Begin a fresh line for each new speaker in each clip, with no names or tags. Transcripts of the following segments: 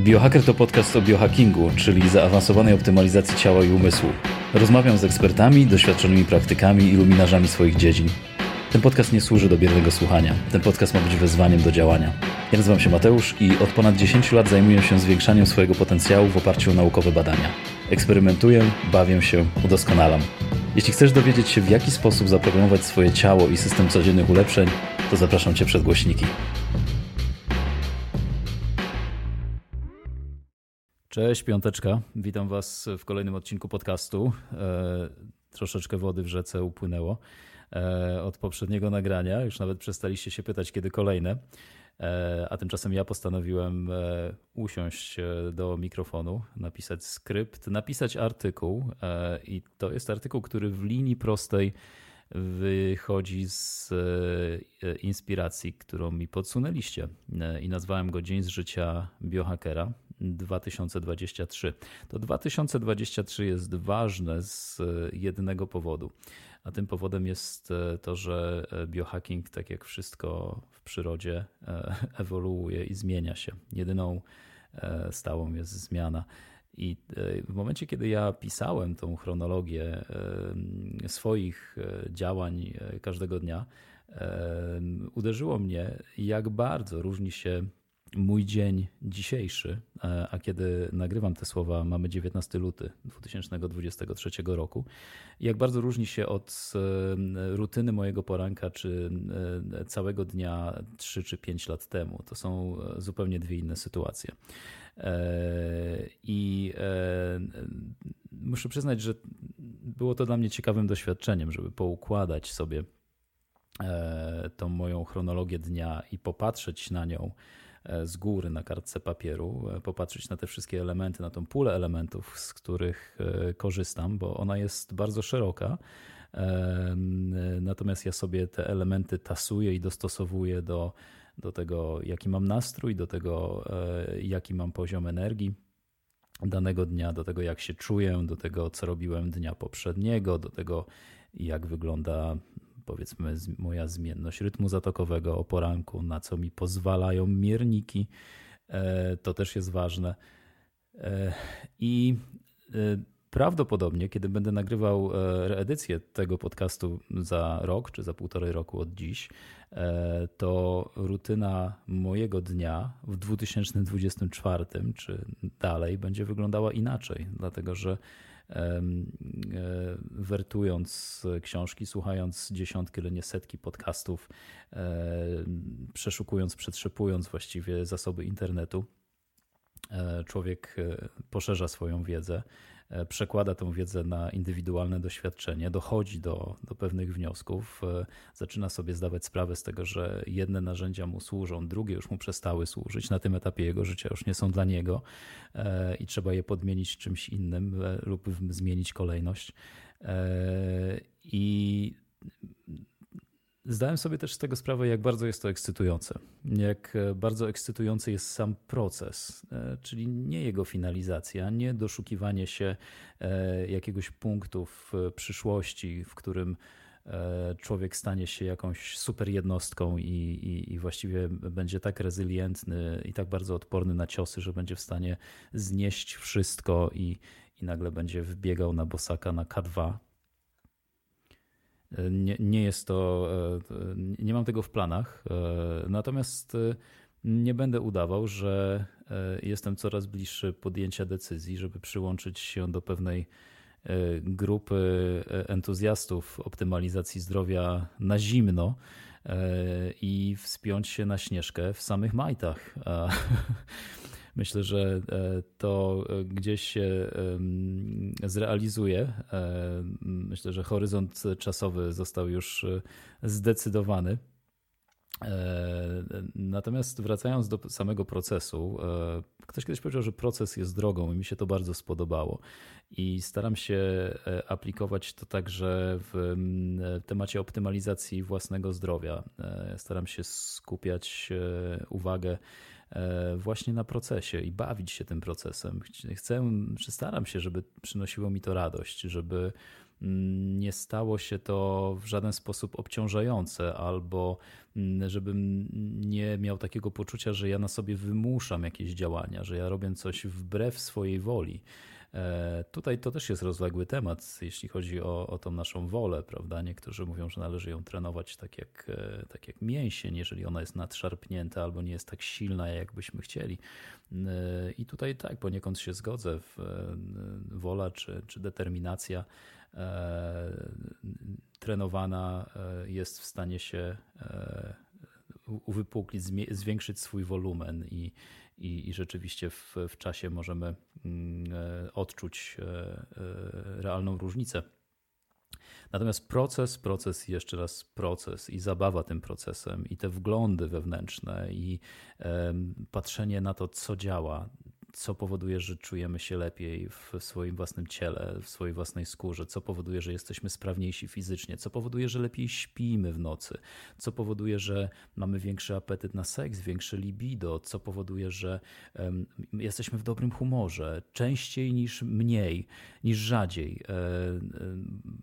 Biohacker to podcast o biohackingu, czyli zaawansowanej optymalizacji ciała i umysłu. Rozmawiam z ekspertami, doświadczonymi praktykami i luminarzami swoich dziedzin. Ten podcast nie służy do biernego słuchania. Ten podcast ma być wezwaniem do działania. Ja nazywam się Mateusz i od ponad 10 lat zajmuję się zwiększaniem swojego potencjału w oparciu o naukowe badania. Eksperymentuję, bawię się, udoskonalam. Jeśli chcesz dowiedzieć się, w jaki sposób zaprogramować swoje ciało i system codziennych ulepszeń, to zapraszam Cię przed głośniki. Cześć, piąteczka. Witam Was w kolejnym odcinku podcastu. E, troszeczkę wody w rzece upłynęło e, od poprzedniego nagrania. Już nawet przestaliście się pytać, kiedy kolejne. E, a tymczasem ja postanowiłem usiąść do mikrofonu, napisać skrypt, napisać artykuł. I to jest artykuł, który w linii prostej wychodzi z inspiracji, którą mi podsunęliście. I nazwałem go Dzień z życia biohackera. 2023. To 2023 jest ważne z jednego powodu, a tym powodem jest e, to, że e, biohacking, tak jak wszystko w przyrodzie, e, ewoluuje i zmienia się. Jedyną stałą jest zmiana. I w momencie, kiedy ja pisałem tą chronologię swoich działań każdego dnia, uderzyło mnie, jak bardzo różni się mój dzień dzisiejszy, e, a kiedy nagrywam te słowa, mamy 19 luty 2023 roku, jak bardzo różni się od e, rutyny mojego poranka czy e, całego dnia 3 czy 5 lat temu. To są zupełnie dwie inne sytuacje. I muszę przyznać, że było to dla mnie ciekawym doświadczeniem, żeby poukładać sobie tą moją chronologię dnia i popatrzeć na nią z góry na kartce papieru, e, popatrzeć na te wszystkie elementy, na tą pulę elementów, z których e, korzystam, bo ona jest bardzo szeroka. Natomiast ja sobie te elementy tasuję i dostosowuję do, do tego, jaki mam nastrój, do tego, jaki mam poziom energii danego dnia, do tego, jak się czuję, do tego, co robiłem dnia poprzedniego, do tego, jak wygląda powiedzmy moja zmienność rytmu zatokowego o poranku, na co mi pozwalają mierniki. E, to też jest ważne. E, I e, prawdopodobnie, kiedy będę nagrywał reedycję tego podcastu za rok czy za półtorej roku od dziś, to rutyna mojego dnia w 2024 czy dalej będzie wyglądała inaczej, dlatego że wertując książki, słuchając dziesiątki, ale nie setki podcastów, przeszukując, przetrzepując właściwie zasoby internetu, e, człowiek e, poszerza swoją wiedzę. E, przekłada tę wiedzę na indywidualne doświadczenie, dochodzi do, do pewnych wniosków, e, zaczyna sobie zdawać sprawę z tego, że jedne narzędzia mu służą, drugie już mu przestały służyć, na tym etapie jego życia już nie są dla niego e, i trzeba je podmienić czymś innym lub zmienić kolejność. I Zdałem sobie też z tego sprawę, jak bardzo jest to ekscytujące. Jak e, bardzo ekscytujący jest sam proces, e, czyli nie jego finalizacja, nie doszukiwanie się e, jakiegoś punktu w przyszłości, w którym człowiek stanie się jakąś super jednostką i, i, i, właściwie będzie tak rezylientny i tak bardzo odporny na ciosy, że będzie w stanie znieść wszystko i, i nagle będzie wbiegał na bosaka na K2 nie, nie jest to, e, nie mam tego w planach. E, natomiast e, nie będę udawał, że jestem coraz bliższy podjęcia decyzji, żeby przyłączyć się do pewnej grupy entuzjastów optymalizacji zdrowia na zimno i wspiąć się na śnieżkę w samych majtach. Myślę, że e, to e, gdzieś się zrealizuje. E, myślę, że horyzont czasowy został już zdecydowany. Natomiast wracając do samego procesu, ktoś kiedyś powiedział, że proces jest drogą i mi się to bardzo spodobało. I staram się aplikować to także w temacie optymalizacji własnego zdrowia. Staram się skupiać uwagę właśnie na procesie i bawić się tym procesem. Chcę, czy staram się, żeby przynosiło mi to radość, żeby mm, nie stało się to w żaden sposób obciążające, albo mm, żebym nie miał takiego poczucia, że ja na sobie wymuszam jakieś działania, że ja robię coś wbrew swojej woli. E, tutaj to też jest rozległy temat, jeśli chodzi o, o tą naszą wolę, prawda? Niektórzy mówią, że należy ją trenować tak jak, e, tak jak mięsień, jeżeli ona jest nadszarpnięta albo nie jest tak silna, jakbyśmy chcieli. E, I tutaj tak, poniekąd się zgodzę. Wola czy, czy determinacja trenowana jest w stanie się uwypuklić, zwiększyć swój wolumen i, i, i rzeczywiście w, w czasie możemy mm, e, odczuć e, e, realną różnicę. Natomiast proces, proces jeszcze raz proces i zabawa tym procesem i te wglądy wewnętrzne i patrzenie na to, co działa, co powoduje, że czujemy się lepiej w swoim własnym ciele, w swojej własnej skórze, co powoduje, że jesteśmy sprawniejsi fizycznie, co powoduje, że lepiej śpimy w nocy, co powoduje, że mamy większy apetyt na seks, większe libido, co powoduje, że um, jesteśmy w dobrym humorze, częściej niż mniej, niż rzadziej, e, e,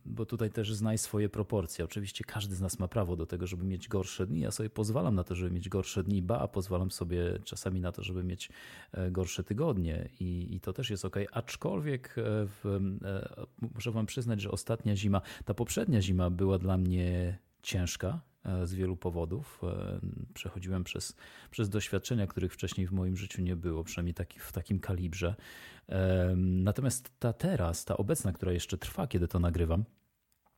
bo tutaj też znaj swoje proporcje. Oczywiście każdy z nas ma prawo do tego, żeby mieć gorsze dni. Ja sobie pozwalam na to, żeby mieć gorsze dni, ba, pozwalam sobie czasami na to, żeby mieć e, gorsze tygodnie tygodnie i, i to też jest ok. Aczkolwiek e, w, e, muszę Wam przyznać, że ostatnia zima, ta poprzednia zima była dla mnie ciężka e, z wielu powodów. Przechodziłem przez, przez doświadczenia, których wcześniej w moim życiu nie było, przynajmniej taki, w takim kalibrze. Natomiast ta teraz, ta obecna, która jeszcze trwa, kiedy to nagrywam,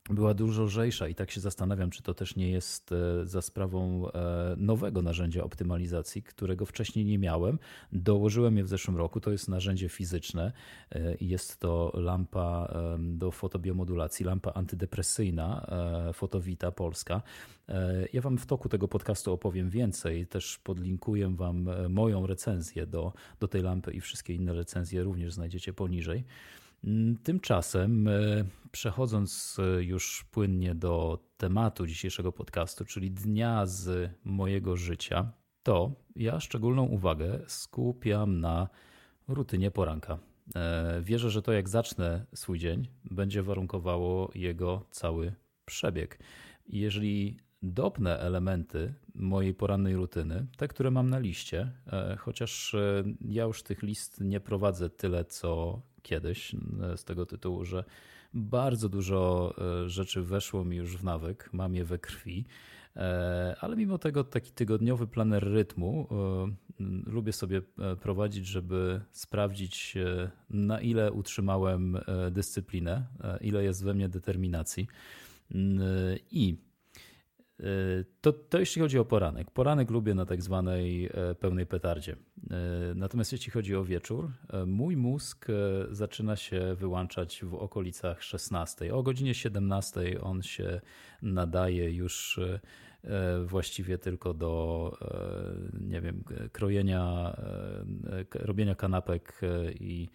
była dużo lżejsza i tak się zastanawiam, czy to też nie jest e, za sprawą e, nowego narzędzia optymalizacji, którego wcześniej nie miałem. Dołożyłem je w zeszłym roku. To jest narzędzie fizyczne e, jest to lampa do fotobiomodulacji, lampa antydepresyjna, Fotowita Polska. Ja Wam w toku tego podcastu opowiem więcej. Też podlinkuję Wam moją recenzję do, do tej lampy i wszystkie inne recenzje również znajdziecie poniżej. Tymczasem, e, przechodząc e, już płynnie do tematu dzisiejszego podcastu, czyli dnia z mojego życia, to ja szczególną uwagę skupiam na rutynie poranka. E, wierzę, że to jak zacznę swój dzień, będzie warunkowało jego cały przebieg. Jeżeli dopnę elementy mojej porannej rutyny, te, które mam na liście, chociaż ja już tych list nie prowadzę tyle, co kiedyś, e, z tego tytułu, że bardzo dużo e, rzeczy weszło mi już w nawyk, mam je we krwi, e, ale mimo tego taki tygodniowy planer rytmu lubię sobie prowadzić, żeby sprawdzić, na ile utrzymałem dyscyplinę, ile jest we mnie determinacji. I to, to jeśli chodzi o poranek. Poranek lubię na tak zwanej e, pełnej petardzie. E, natomiast jeśli chodzi o wieczór, e, mój mózg zaczyna się wyłączać w okolicach 16. O godzinie 17 on się nadaje już właściwie tylko do, nie wiem, krojenia, robienia kanapek i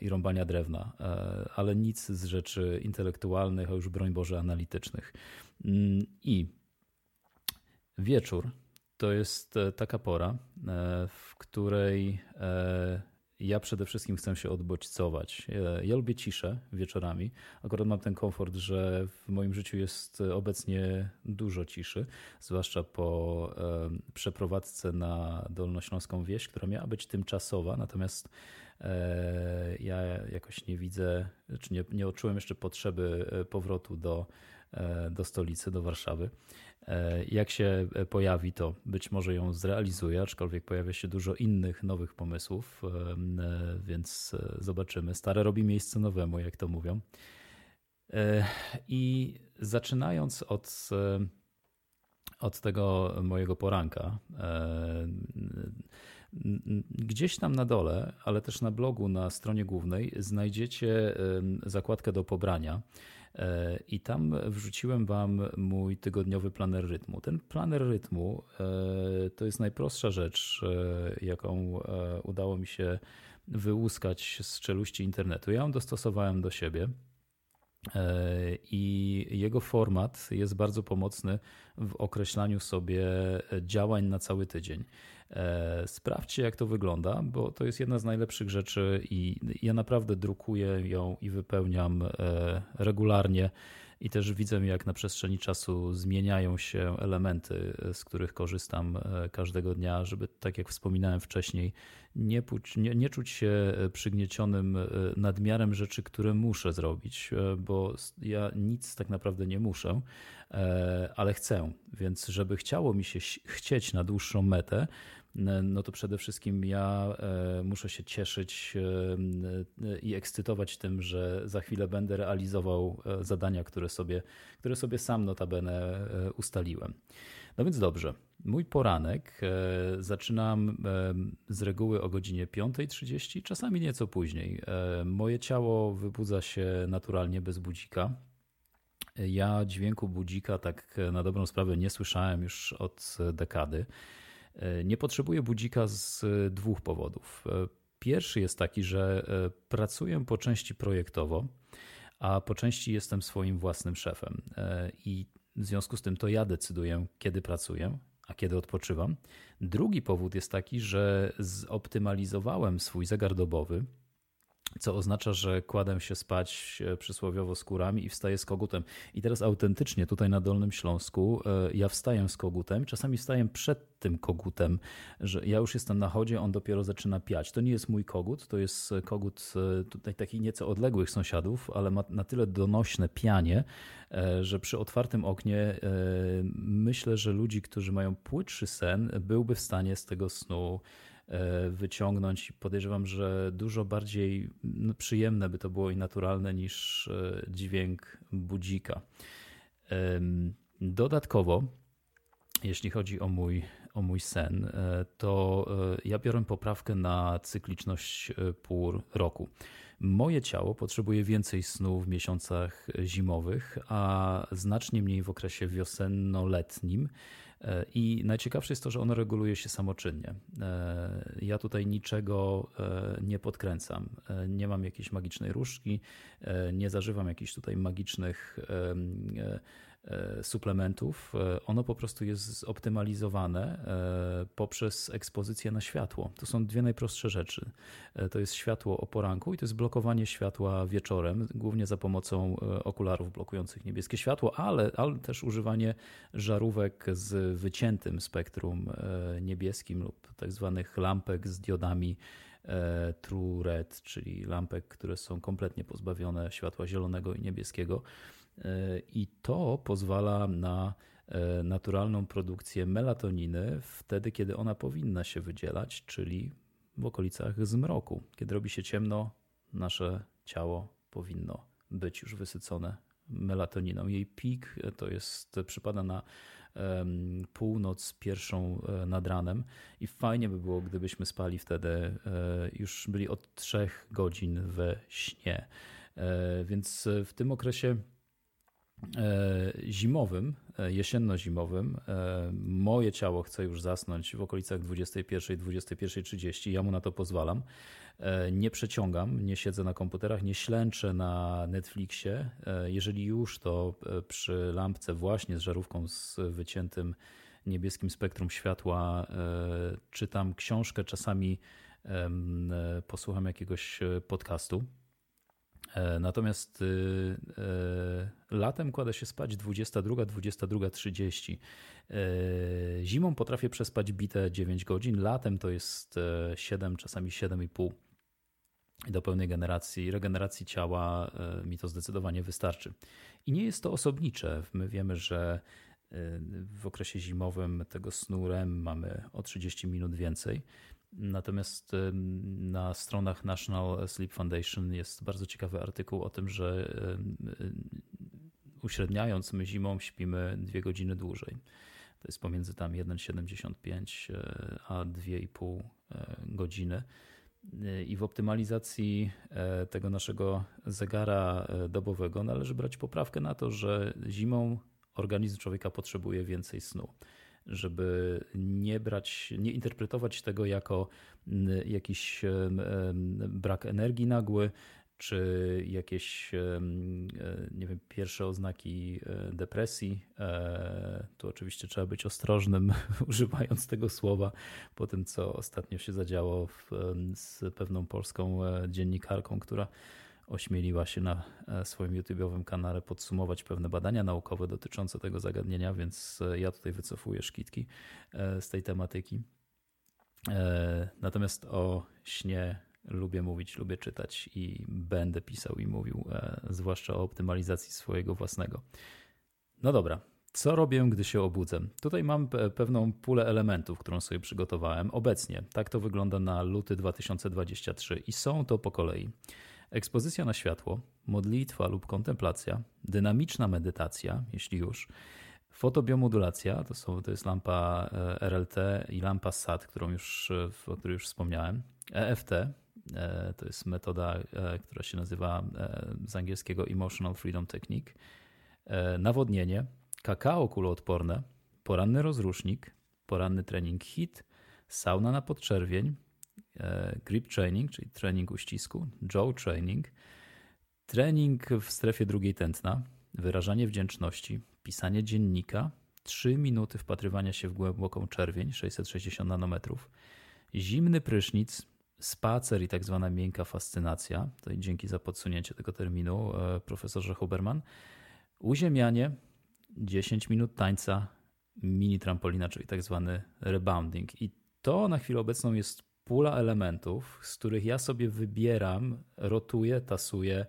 i rąbania drewna, ale nic z rzeczy intelektualnych, a już broń Boże analitycznych. Mm, I wieczór to jest e, taka pora, e, w której e, ja przede wszystkim chcę się odbodźcować. Ja lubię ciszę wieczorami. Akurat mam ten komfort, że w moim życiu jest obecnie dużo ciszy, zwłaszcza po przeprowadzce na Dolnośląską Wieś, która miała być tymczasowa, natomiast ja jakoś nie widzę, czy nie, nie odczułem jeszcze potrzeby powrotu do do stolicy, do Warszawy. E, jak się pojawi, to być może ją zrealizuję, aczkolwiek pojawia się dużo innych nowych pomysłów, e, więc zobaczymy. Stare robi miejsce nowemu, jak to mówią. I zaczynając od, od tego mojego poranka, Gdzieś tam na dole, ale też na blogu na stronie głównej znajdziecie zakładkę do pobrania. E, I tam wrzuciłem Wam mój tygodniowy planer rytmu. Ten planer rytmu e, to jest najprostsza rzecz, e, jaką udało mi się wyłuskać z czeluści internetu. Ja ją dostosowałem do siebie. I jego format jest bardzo pomocny w określaniu sobie działań na cały tydzień. Sprawdźcie, jak to wygląda, bo to jest jedna z najlepszych rzeczy i ja naprawdę drukuję ją i wypełniam regularnie. I też widzę, jak na przestrzeni czasu zmieniają się elementy, z których korzystam każdego dnia, żeby, tak jak wspominałem wcześniej, nie, nie, nie czuć się przygniecionym nadmiarem rzeczy, które muszę zrobić, bo ja nic tak naprawdę nie muszę, ale chcę. Więc, żeby chciało mi się chcieć na dłuższą metę, no to przede wszystkim ja e, muszę się cieszyć e, i ekscytować tym, że za chwilę będę realizował e, zadania, które sobie, które sobie sam notabene ustaliłem. No więc dobrze. Mój poranek zaczynam z reguły o godzinie 5.30, czasami nieco później. Moje ciało wybudza się naturalnie bez budzika. Ja dźwięku budzika tak na dobrą sprawę nie słyszałem już od dekady. E, nie potrzebuję budzika z dwóch powodów. E, pierwszy jest taki, że e, pracuję po części projektowo, a po części jestem swoim własnym szefem. I w związku z tym to ja decyduję, kiedy pracuję, a kiedy odpoczywam. Drugi powód jest taki, że zoptymalizowałem swój zegar dobowy co oznacza, że kładę się spać e, przysłowiowo skórami i wstaję z kogutem. I teraz autentycznie tutaj na Dolnym Śląsku e, ja wstaję z kogutem, czasami wstaję przed tym kogutem, że ja już jestem na chodzie, on dopiero zaczyna piać. To nie jest mój kogut, to jest kogut e, tutaj takich nieco odległych sąsiadów, ale ma na tyle donośne pianie, że przy otwartym oknie myślę, że ludzi, którzy mają płytszy sen, byłby w stanie z tego snu wyciągnąć. Podejrzewam, że dużo bardziej no, przyjemne by to było i naturalne niż e, dźwięk budzika. Dodatkowo, jeśli chodzi o mój, o mój sen, e, to ja biorę poprawkę na cykliczność pół roku. Moje ciało potrzebuje więcej snu w miesiącach zimowych, a znacznie mniej w okresie wiosenno-letnim. E, I najciekawsze jest to, że ono reguluje się samoczynnie. E, ja tutaj niczego e, nie podkręcam. Nie mam jakiejś magicznej różdżki, nie zażywam jakichś tutaj magicznych suplementów, e, ono po prostu jest zoptymalizowane e, poprzez ekspozycję na światło. To są dwie najprostsze rzeczy. To jest światło o poranku i to jest blokowanie światła wieczorem, głównie za pomocą okularów blokujących niebieskie światło, ale, ale też używanie żarówek z wyciętym spektrum niebieskim lub tak zwanych lampek z diodami True Red, czyli lampek, które są kompletnie pozbawione światła zielonego i niebieskiego. I to pozwala na e, naturalną produkcję melatoniny wtedy, kiedy ona powinna się wydzielać, czyli w okolicach zmroku. Kiedy robi się ciemno, nasze ciało powinno być już wysycone melatoniną. Jej pik to jest, przypada na północ pierwszą e, nad ranem i fajnie by było, gdybyśmy spali wtedy, e, już byli od trzech godzin we śnie. Więc w tym okresie E, zimowym, e, jesienno-zimowym, e, moje ciało chce już zasnąć w okolicach 21, 21.30. Ja mu na to pozwalam. Nie przeciągam, nie siedzę na komputerach, nie ślęczę na Netflixie. Jeżeli już, to przy lampce właśnie z żarówką z wyciętym niebieskim spektrum światła czytam książkę, czasami posłucham jakiegoś podcastu. E, natomiast y, e, latem kładę się spać 22, 22.30. E, zimą potrafię przespać bite 9 godzin, latem to jest 7, czasami 7,5. Do pełnej generacji, regeneracji ciała mi to zdecydowanie wystarczy. I nie jest to osobnicze. My wiemy, że w okresie zimowym tego snu REM mamy o 30 minut więcej. Natomiast na stronach National Sleep Foundation jest bardzo ciekawy artykuł o tym, że uśredniając my zimą śpimy dwie godziny dłużej. To jest pomiędzy tam 1,75 e, a 2,5 e, godziny. I w optymalizacji e, tego naszego zegara dobowego należy brać poprawkę na to, że zimą organizm człowieka potrzebuje więcej snu żeby nie brać, nie interpretować tego jako jakiś brak energii nagły, czy jakieś e, nie wiem, pierwsze oznaki e, depresji. E, tu oczywiście trzeba być ostrożnym używając tego słowa po tym, co ostatnio się zadziało w, z pewną polską dziennikarką, która ośmieliła się na swoim YouTube'owym kanale podsumować pewne badania naukowe dotyczące tego zagadnienia, więc ja tutaj wycofuję szkitki z tej tematyki. Natomiast o śnie lubię mówić, lubię czytać i będę pisał i mówił, e, zwłaszcza o optymalizacji swojego własnego. No dobra, co robię, gdy się obudzę? Tutaj mam pewną pulę elementów, którą sobie przygotowałem obecnie. Tak to wygląda na luty 2023 i są to po kolei. Ekspozycja na światło, modlitwa lub kontemplacja, dynamiczna medytacja, jeśli już, fotobiomodulacja, to, są, to jest lampa e, RLT i lampa SAT, którą już, o której już wspomniałem, EFT, E, to jest metoda, e, która się nazywa e, z angielskiego Emotional Freedom Technique. Nawodnienie, kakao kuloodporne, poranny rozrusznik, poranny trening HIT, sauna na podczerwień, grip training, czyli trening uścisku, jaw training, trening w strefie drugiej tętna, wyrażanie wdzięczności, pisanie dziennika, 3 minuty wpatrywania się w głęboką czerwień, 660 nanometrów, zimny prysznic, spacer i tak zwana miękka fascynacja, to dzięki za podsunięcie tego terminu e, profesorze Huberman, uziemianie, 10 minut tańca, mini trampolina, czyli tak zwany rebounding. I to na chwilę obecną jest pula elementów, z których ja sobie wybieram, rotuję, tasuję,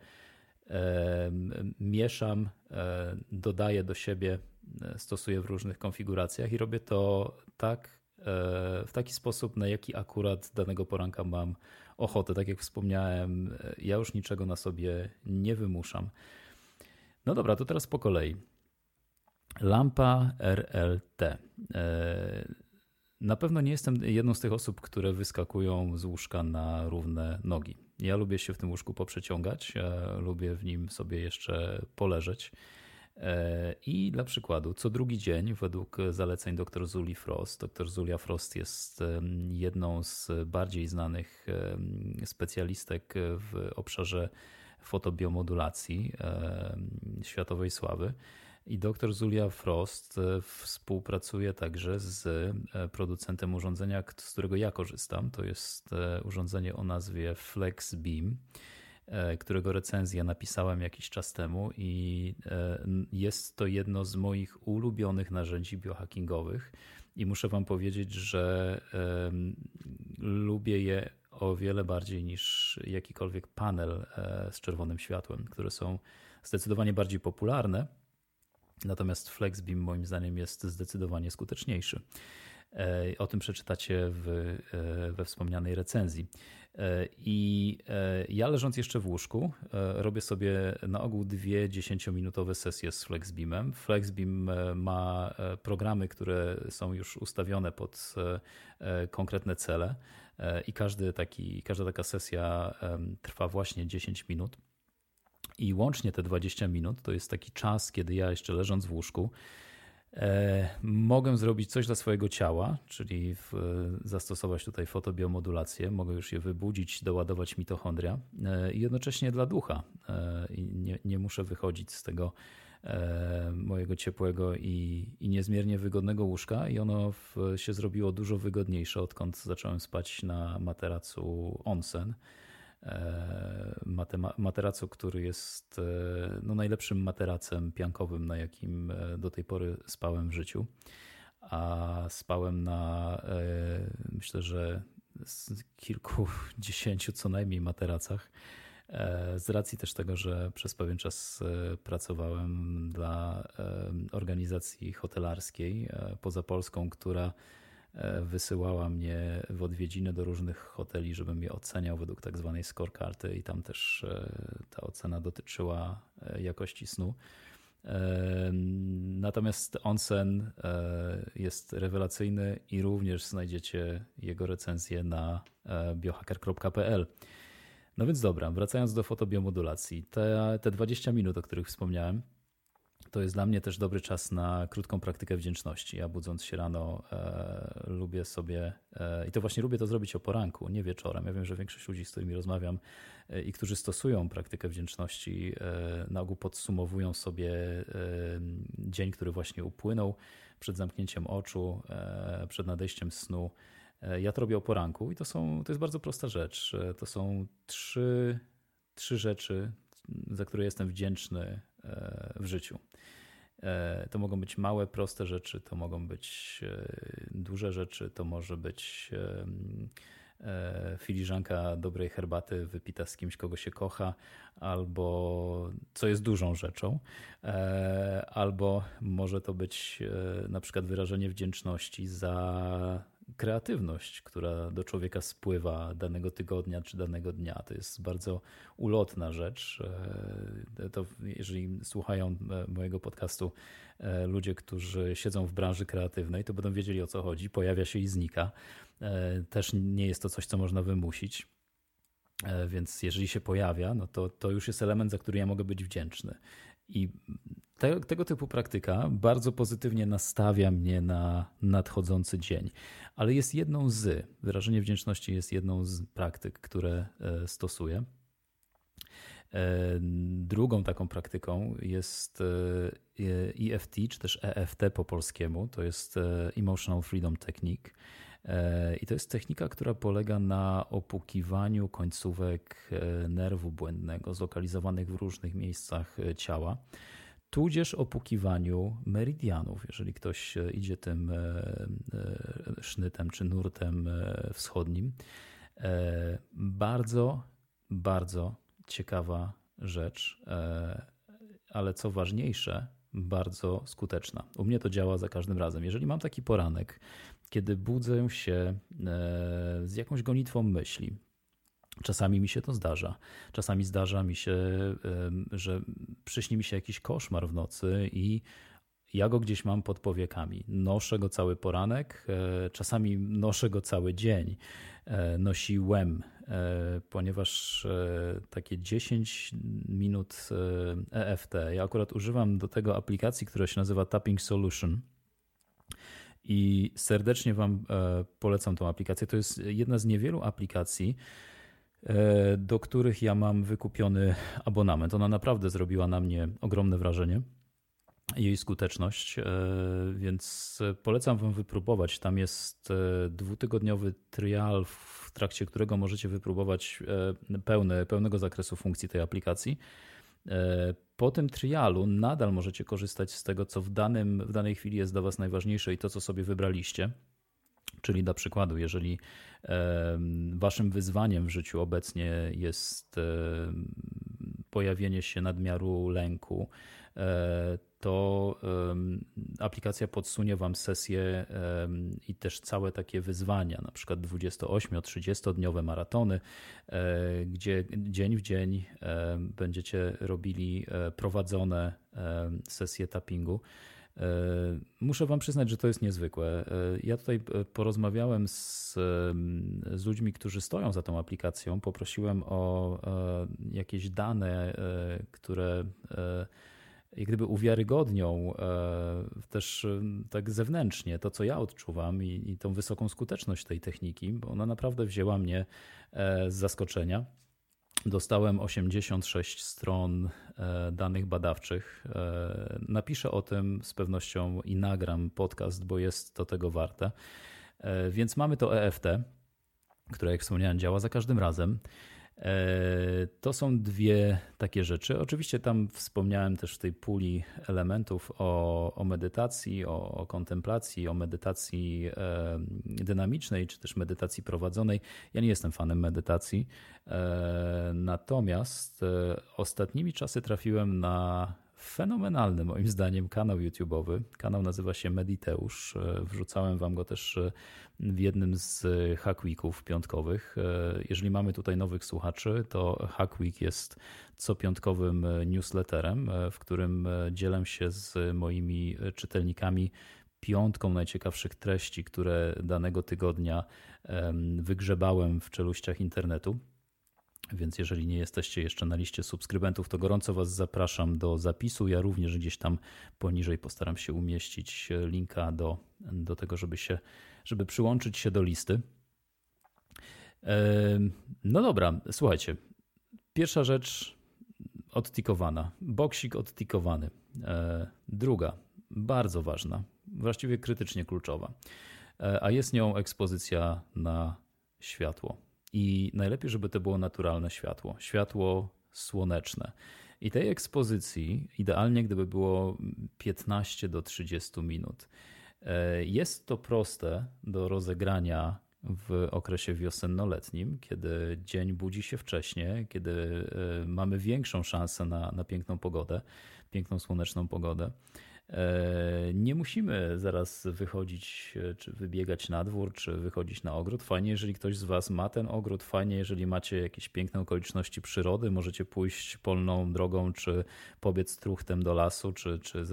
e, mieszam, e, dodaję do siebie, e, stosuję w różnych konfiguracjach i robię to tak E, w taki sposób, na jaki akurat danego poranka mam ochotę. Tak jak wspomniałem, e, ja już niczego na sobie nie wymuszam. No dobra, to teraz po kolei. Lampa RLT. Na pewno nie jestem jedną z tych osób, które wyskakują z łóżka na równe nogi. Ja lubię się w tym łóżku poprzeciągać, lubię w nim sobie jeszcze poleżeć. E, I dla przykładu, co drugi dzień, według zaleceń dr Zuli Frost, dr Zulia Frost jest jedną z bardziej znanych specjalistek w obszarze fotobiomodulacji światowej sławy. I dr Zulia Frost e, współpracuje także z e, producentem urządzenia, z którego ja korzystam. To jest urządzenie o nazwie FlexBeam. E, którego recenzję napisałem jakiś czas temu i e, jest to jedno z moich ulubionych narzędzi biohackingowych i muszę wam powiedzieć, że lubię je o wiele bardziej niż jakikolwiek panel e, z czerwonym światłem, które są zdecydowanie bardziej popularne. Natomiast FlexBeam moim zdaniem jest zdecydowanie skuteczniejszy. O tym przeczytacie w, we wspomnianej recenzji. E, I e, ja leżąc jeszcze w łóżku, e, robię sobie na ogół dwie 10-minutowe sesje z FlexBeamem. FlexBeam ma programy, które są już ustawione pod konkretne cele i każdy taki, każda taka sesja trwa właśnie 10 minut. I łącznie te 20 minut to jest taki czas, kiedy ja jeszcze leżąc w łóżku, E, mogę zrobić coś dla swojego ciała, czyli w, zastosować tutaj fotobiomodulację, mogę już je wybudzić, doładować mitochondria e, i jednocześnie dla ducha. E, nie, nie muszę wychodzić z tego mojego ciepłego i, i niezmiernie wygodnego łóżka i ono w, się zrobiło dużo wygodniejsze, odkąd zacząłem spać na materacu onsen materacu, który jest e, no, najlepszym materacem piankowym, na jakim e, do tej pory spałem w życiu. A spałem na e, myślę, że kilkudziesięciu co najmniej materacach. Z racji też tego, że przez pewien czas pracowałem dla organizacji hotelarskiej poza Polską, która E, wysyłała mnie w odwiedziny do różnych hoteli, żebym je oceniał według tak zwanej scorekarty i tam też e, ta ocena dotyczyła e, jakości snu. Natomiast onsen jest rewelacyjny i również znajdziecie jego recenzję na biohacker.pl. No więc dobra, wracając do fotobiomodulacji. Te, te 20 minut, o których wspomniałem, to jest dla mnie też dobry czas na krótką praktykę wdzięczności. Ja budząc się rano e, lubię sobie, e, i to właśnie lubię to zrobić o poranku, nie wieczorem. Ja wiem, że większość ludzi, z którymi rozmawiam e, i którzy stosują praktykę wdzięczności, e, na ogół podsumowują sobie e, dzień, który właśnie upłynął przed zamknięciem oczu, e, przed nadejściem snu. Ja to robię o poranku i to, są, to jest bardzo prosta rzecz. To są trzy, trzy rzeczy, za które jestem wdzięczny w życiu. E, to mogą być małe, proste rzeczy, to mogą być e, duże rzeczy, to może być e, filiżanka dobrej herbaty wypita z kimś, kogo się kocha, albo co jest dużą rzeczą, albo może to być na przykład wyrażenie wdzięczności za kreatywność, która do człowieka spływa danego tygodnia czy danego dnia. To jest bardzo ulotna rzecz. E, to jeżeli słuchają e, mojego podcastu e, ludzie, którzy siedzą w branży kreatywnej, to będą wiedzieli o co chodzi. Pojawia się i znika. Też nie jest to coś, co można wymusić. Więc jeżeli się pojawia, no to, to już jest element, za który ja mogę być wdzięczny. I te, tego typu praktyka bardzo pozytywnie nastawia mnie na nadchodzący dzień. Ale jest jedną z, wyrażenie wdzięczności jest jedną z praktyk, które e, stosuję. E, drugą taką praktyką jest EFT, e czy też EFT po polskiemu. To jest Emotional Freedom Technique. I to jest technika, która polega na opukiwaniu końcówek nerwu błędnego, zlokalizowanych w różnych miejscach ciała tudzież opukiwaniu meridianów. Jeżeli ktoś e, idzie tym e, e, sznytem czy nurtem wschodnim. Bardzo, bardzo ciekawa rzecz, ale co ważniejsze, bardzo skuteczna. U mnie to działa za każdym razem. Jeżeli mam taki poranek, kiedy budzę się z jakąś gonitwą myśli, Czasami mi się to zdarza. Czasami zdarza mi się, że przyśni mi się jakiś koszmar w nocy i ja go gdzieś mam pod powiekami. Noszę go cały poranek, e, czasami noszę go cały dzień. E, nosiłem, e, ponieważ takie 10 minut EFT, ja akurat używam do tego aplikacji, która się nazywa Tapping Solution. I serdecznie Wam polecam tą aplikację. To jest jedna z niewielu aplikacji, do których ja mam wykupiony abonament. Ona naprawdę zrobiła na mnie ogromne wrażenie. Jej skuteczność, e, więc polecam Wam wypróbować. Tam jest e, dwutygodniowy trial, w trakcie którego możecie wypróbować pełne, pełnego zakresu funkcji tej aplikacji. Po tym trialu nadal możecie korzystać z tego, co w, danym, w danej chwili jest dla Was najważniejsze i to, co sobie wybraliście. Czyli dla przykładu, jeżeli waszym wyzwaniem w życiu obecnie jest pojawienie się nadmiaru lęku, e, to aplikacja podsunie Wam sesję i też całe takie wyzwania, na przykład 28-30 dniowe maratony, e, gdzie dzień w dzień będziecie robili e, prowadzone sesje tappingu muszę Wam przyznać, że to jest niezwykłe. E, ja tutaj e, porozmawiałem z, z ludźmi, którzy stoją za tą aplikacją. Poprosiłem o jakieś dane, które jak gdyby uwiarygodnią też tak zewnętrznie to, co ja odczuwam i, i tą wysoką skuteczność tej techniki, bo ona naprawdę wzięła mnie z zaskoczenia. Dostałem 86 stron e, danych badawczych. E, napiszę o tym z pewnością i nagram podcast, bo jest to tego warte. E, więc mamy to EFT, które, jak wspomniałem, działa za każdym razem. E, to są dwie takie rzeczy. Oczywiście tam wspomniałem też w tej puli elementów o, o medytacji, o, o, kontemplacji, o medytacji e, dynamicznej, czy też medytacji prowadzonej. Ja nie jestem fanem medytacji, e, natomiast ostatnimi czasy trafiłem na fenomenalny moim zdaniem kanał YouTube'owy. Kanał nazywa się Mediteusz. Wrzucałem wam go też jednym z Hack Weeków piątkowych. E, jeżeli mamy tutaj nowych słuchaczy, to Hack Week jest co piątkowym newsletterem, w którym dzielę się z moimi czytelnikami piątką najciekawszych treści, które danego tygodnia wygrzebałem w czeluściach internetu. Więc jeżeli nie jesteście jeszcze na liście subskrybentów, to gorąco Was zapraszam do zapisu. Ja również gdzieś tam poniżej postaram się umieścić linka do, do tego, żeby, się, żeby przyłączyć się do listy. No dobra, słuchajcie. Pierwsza rzecz odtikowana. Boksik odtikowany. E, druga, bardzo ważna, właściwie krytycznie kluczowa, e, a jest nią ekspozycja na światło. I najlepiej, żeby to było naturalne światło, światło słoneczne. I tej ekspozycji idealnie, gdyby było 15 do 30 minut. E, jest to proste do rozegrania w okresie wiosennoletnim, kiedy dzień budzi się wcześniej, kiedy e, mamy większą szansę na, na piękną pogodę, piękną słoneczną pogodę. E, nie musimy zaraz wychodzić, e, czy wybiegać na dwór, czy wychodzić na ogród. Fajnie, jeżeli ktoś z Was ma ten ogród, fajnie, jeżeli macie jakieś piękne okoliczności przyrody, możecie pójść polną drogą, czy pobiec truchtem do lasu, czy, czy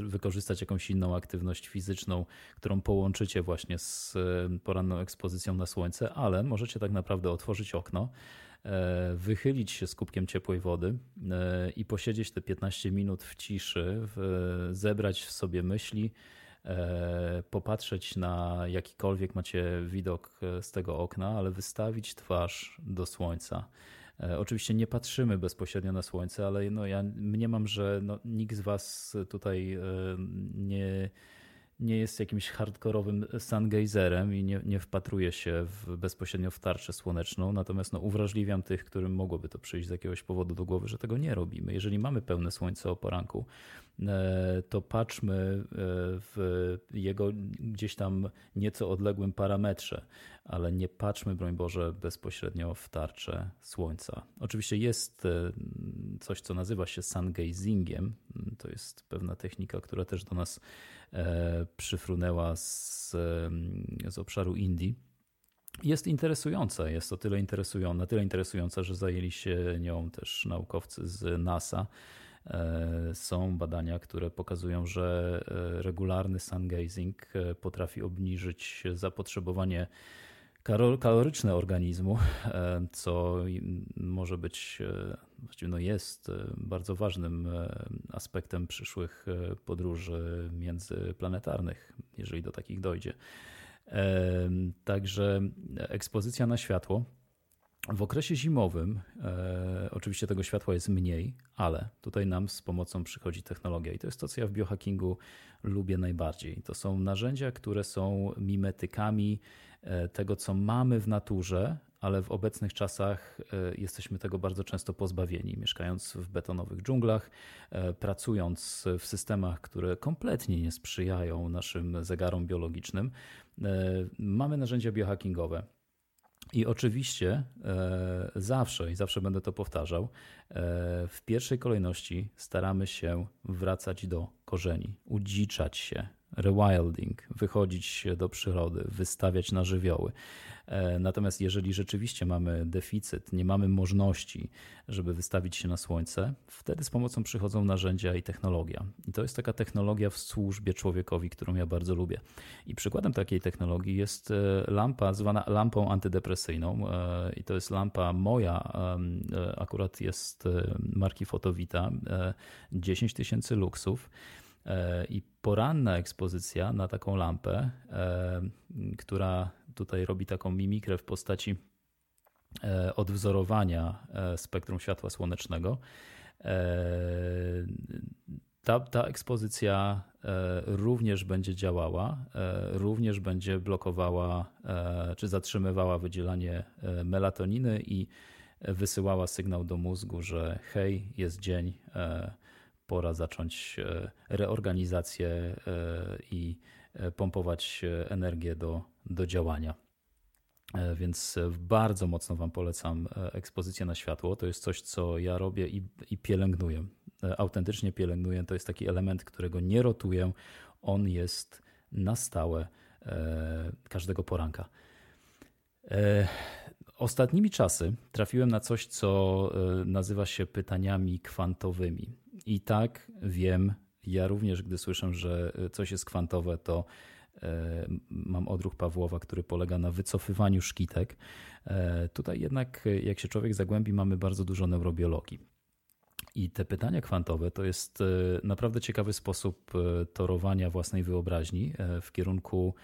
wykorzystać jakąś inną aktywność fizyczną, którą połączycie właśnie z e, poranną ekspozycją na słońce, ale możecie tak naprawdę otworzyć okno wychylić się z kubkiem ciepłej wody e, i posiedzieć te 15 minut w ciszy, zebrać w sobie myśli, e, popatrzeć na jakikolwiek macie widok z tego okna, ale wystawić twarz do słońca. Oczywiście nie patrzymy bezpośrednio na słońce, ale no ja mniemam, że no nikt z Was tutaj nie nie jest jakimś hardkorowym sungazerem i nie, nie wpatruje się w, bezpośrednio w tarczę słoneczną, natomiast no, uwrażliwiam tych, którym mogłoby to przyjść z jakiegoś powodu do głowy, że tego nie robimy. Jeżeli mamy pełne słońce o poranku, to patrzmy e, w jego gdzieś tam nieco odległym parametrze, ale nie patrzmy, broń Boże, bezpośrednio w tarczę słońca. Oczywiście jest e, coś, co nazywa się sungazingiem. To jest pewna technika, która też do nas E, przyfrunęła z, z obszaru Indii. Jest interesująca, jest to tyle interesująca, na tyle interesująca, że zajęli się nią też naukowcy z NASA. E, są badania, które pokazują, że e, regularny sun gazing potrafi obniżyć zapotrzebowanie kaloryczne organizmu, e, co może być, e, właściwie no jest e, bardzo ważnym aspektem przyszłych podróży międzyplanetarnych, jeżeli do takich dojdzie. Także ekspozycja na światło. W okresie zimowym e, oczywiście tego światła jest mniej, ale tutaj nam z pomocą przychodzi technologia i to jest to, co ja w biohackingu lubię najbardziej. To są narzędzia, które są mimetykami E, tego, co mamy w naturze, ale w obecnych czasach e, jesteśmy tego bardzo często pozbawieni, mieszkając w betonowych dżunglach, e, pracując w systemach, które kompletnie nie sprzyjają naszym zegarom biologicznym. Mamy narzędzia biohackingowe. I oczywiście zawsze, i zawsze będę to powtarzał, w pierwszej kolejności staramy się wracać do korzeni, udziczać się, rewilding, wychodzić do przyrody, wystawiać na żywioły. E, natomiast jeżeli rzeczywiście mamy deficyt, nie mamy możliwości, żeby wystawić się na słońce, wtedy z pomocą przychodzą narzędzia i technologia. I to jest taka technologia w służbie człowiekowi, którą ja bardzo lubię. I przykładem takiej technologii jest e, lampa zwana lampą antydepresyjną. E, I to jest lampa moja, akurat jest marki Fotowita, 10 tysięcy luksów. E, I poranna ekspozycja na taką lampę, e, która tutaj robi taką mimikrę w postaci e, odwzorowania spektrum światła słonecznego. Ta, ta ekspozycja również będzie działała, również będzie blokowała czy zatrzymywała wydzielanie melatoniny i wysyłała sygnał do mózgu, że hej, jest dzień, pora zacząć e, reorganizację e, i e, pompować energię do, do działania. Więc bardzo mocno Wam polecam ekspozycję na światło. To jest coś, co ja robię i, i pielęgnuję. Autentycznie pielęgnuję. To jest taki element, którego nie rotuję. On jest na stałe każdego poranka. Ostatnimi czasy trafiłem na coś, co nazywa się pytaniami kwantowymi. I tak wiem, ja również, gdy słyszę, że coś jest kwantowe, to mam odruch Pawłowa, który polega na wycofywaniu szkitek. Tutaj jednak, jak się człowiek zagłębi, mamy bardzo dużo neurobiologii. I te pytania kwantowe to jest naprawdę ciekawy sposób torowania własnej wyobraźni w kierunku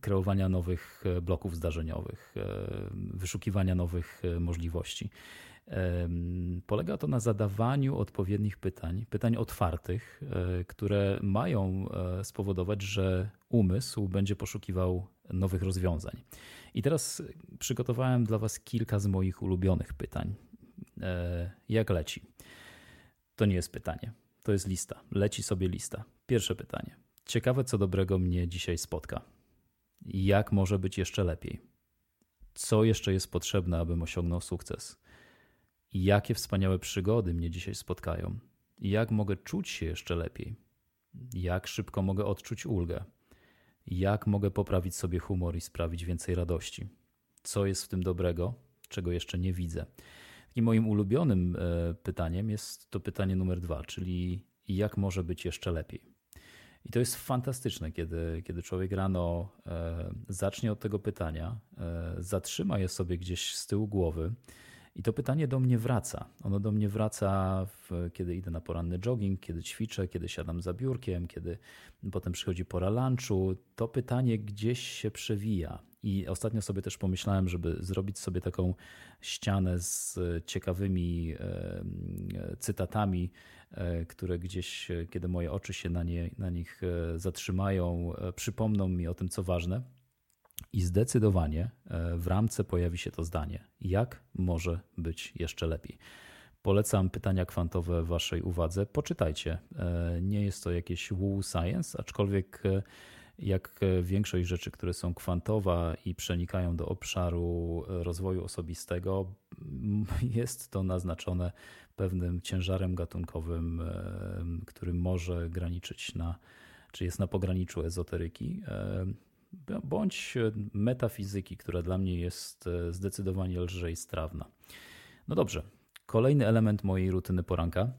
kreowania nowych bloków zdarzeniowych, wyszukiwania nowych możliwości. Polega to na zadawaniu odpowiednich pytań, pytań otwartych, e, które mają e, spowodować, że umysł będzie poszukiwał nowych rozwiązań. I teraz przygotowałem dla Was kilka z moich ulubionych pytań. E, jak leci? To nie jest pytanie, to jest lista. Leci sobie lista. Pierwsze pytanie. Ciekawe, co dobrego mnie dzisiaj spotka. Jak może być jeszcze lepiej? Co jeszcze jest potrzebne, abym osiągnął sukces? Jakie wspaniałe przygody mnie dzisiaj spotkają. Jak mogę czuć się jeszcze lepiej? Jak szybko mogę odczuć ulgę? Jak mogę poprawić sobie humor i sprawić więcej radości? Co jest w tym dobrego, czego jeszcze nie widzę? I moim ulubionym e, pytaniem jest to pytanie numer dwa, czyli jak może być jeszcze lepiej? I to jest fantastyczne, kiedy, kiedy człowiek rano e, zacznie od tego pytania, e, zatrzyma je sobie gdzieś z tyłu głowy i to pytanie do mnie wraca. Ono do mnie wraca, w, kiedy idę na poranny jogging, kiedy ćwiczę, kiedy siadam za biurkiem, kiedy potem przychodzi pora lunchu. To pytanie gdzieś się przewija. I ostatnio sobie też pomyślałem, żeby zrobić sobie taką ścianę z ciekawymi e, cytatami, e, które gdzieś, kiedy moje oczy się na, nie, na nich e, zatrzymają, przypomną mi o tym, co ważne. I zdecydowanie e, w ramce pojawi się to zdanie: jak może być jeszcze lepiej? Polecam pytania kwantowe Waszej uwadze. Poczytajcie. E, nie jest to jakieś woo science, aczkolwiek e, jak większość rzeczy, które są kwantowa i przenikają do obszaru rozwoju osobistego, jest to naznaczone pewnym ciężarem gatunkowym, który może graniczyć na, czy jest na pograniczu ezoteryki bądź metafizyki, która dla mnie jest e, zdecydowanie lżej strawna. No dobrze, kolejny element mojej rutyny poranka,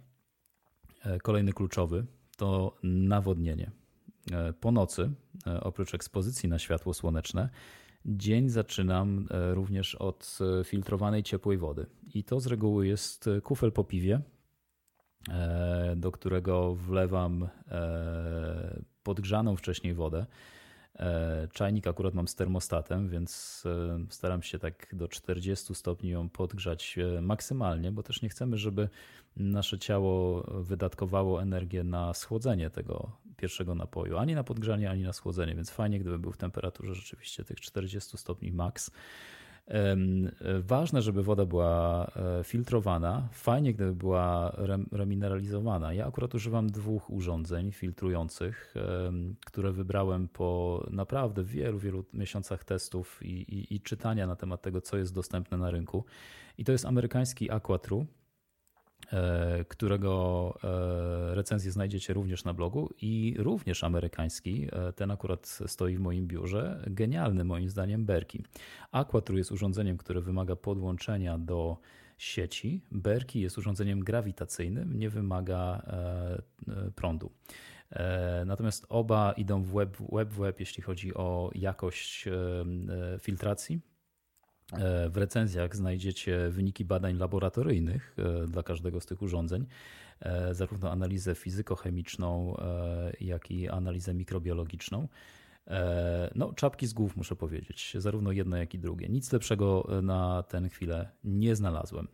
e, kolejny kluczowy, to nawodnienie. E, po nocy, oprócz ekspozycji na światło słoneczne, dzień zaczynam również od filtrowanej ciepłej wody. I to z reguły jest kufel po piwie, do którego wlewam podgrzaną wcześniej wodę czajnik akurat mam z termostatem, więc e, staram się tak do 40 stopni ją podgrzać e, maksymalnie, bo też nie chcemy, żeby nasze ciało wydatkowało energię na schłodzenie tego pierwszego napoju, ani na podgrzanie, ani na schłodzenie, więc fajnie, gdyby był w temperaturze rzeczywiście tych 40 stopni max. Ważne, żeby woda była e, filtrowana. Fajnie, gdyby była remineralizowana. Ja akurat używam dwóch urządzeń filtrujących, które wybrałem po naprawdę wielu, wielu miesiącach testów i, i, i czytania na temat tego, co jest dostępne na rynku. I to jest amerykański Aquatru E, którego e, recenzję znajdziecie również na blogu i również amerykański, e, ten akurat stoi w moim biurze, genialny moim zdaniem Berki. Aquatru jest urządzeniem, które wymaga podłączenia do sieci. Berki jest urządzeniem grawitacyjnym, nie wymaga prądu. Natomiast oba idą w web, web web, jeśli chodzi o jakość filtracji E, w recenzjach znajdziecie wyniki badań laboratoryjnych e, dla każdego z tych urządzeń, e, zarówno analizę fizykochemiczną, jak i analizę mikrobiologiczną. No, czapki z głów muszę powiedzieć, zarówno jedno, jak i drugie. Nic lepszego na tę chwilę nie znalazłem.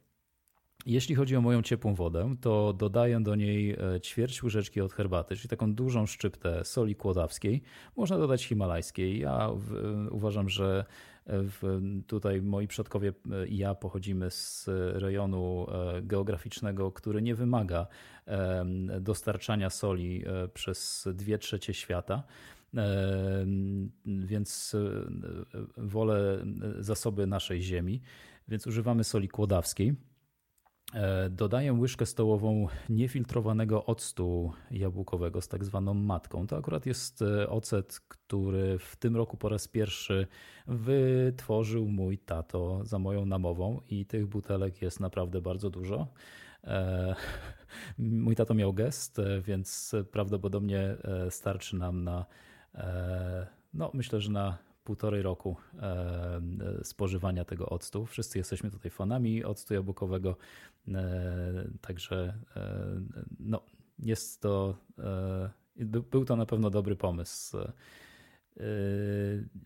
Jeśli chodzi o moją ciepłą wodę, to dodaję do niej ćwierć łyżeczki od herbaty, czyli taką dużą szczyptę soli kłodawskiej. Można dodać himalajskiej. Ja uważam, że Tutaj moi przodkowie e, i ja pochodzimy z rejonu e, geograficznego, który nie wymaga dostarczania soli e, przez dwie trzecie świata. Więc wolę zasoby naszej ziemi, więc używamy soli kłodawskiej. E, dodaję łyżkę stołową niefiltrowanego octu jabłkowego z tak zwaną matką. To akurat jest e, ocet, który w tym roku po raz pierwszy wytworzył mój tato za moją namową i tych butelek jest naprawdę bardzo dużo. E, mój tato miał gest, więc prawdopodobnie starczy nam na No, myślę, że na półtorej roku spożywania tego octu. Wszyscy jesteśmy tutaj fanami octu jabłkowego, także no, jest to, był to na pewno dobry pomysł.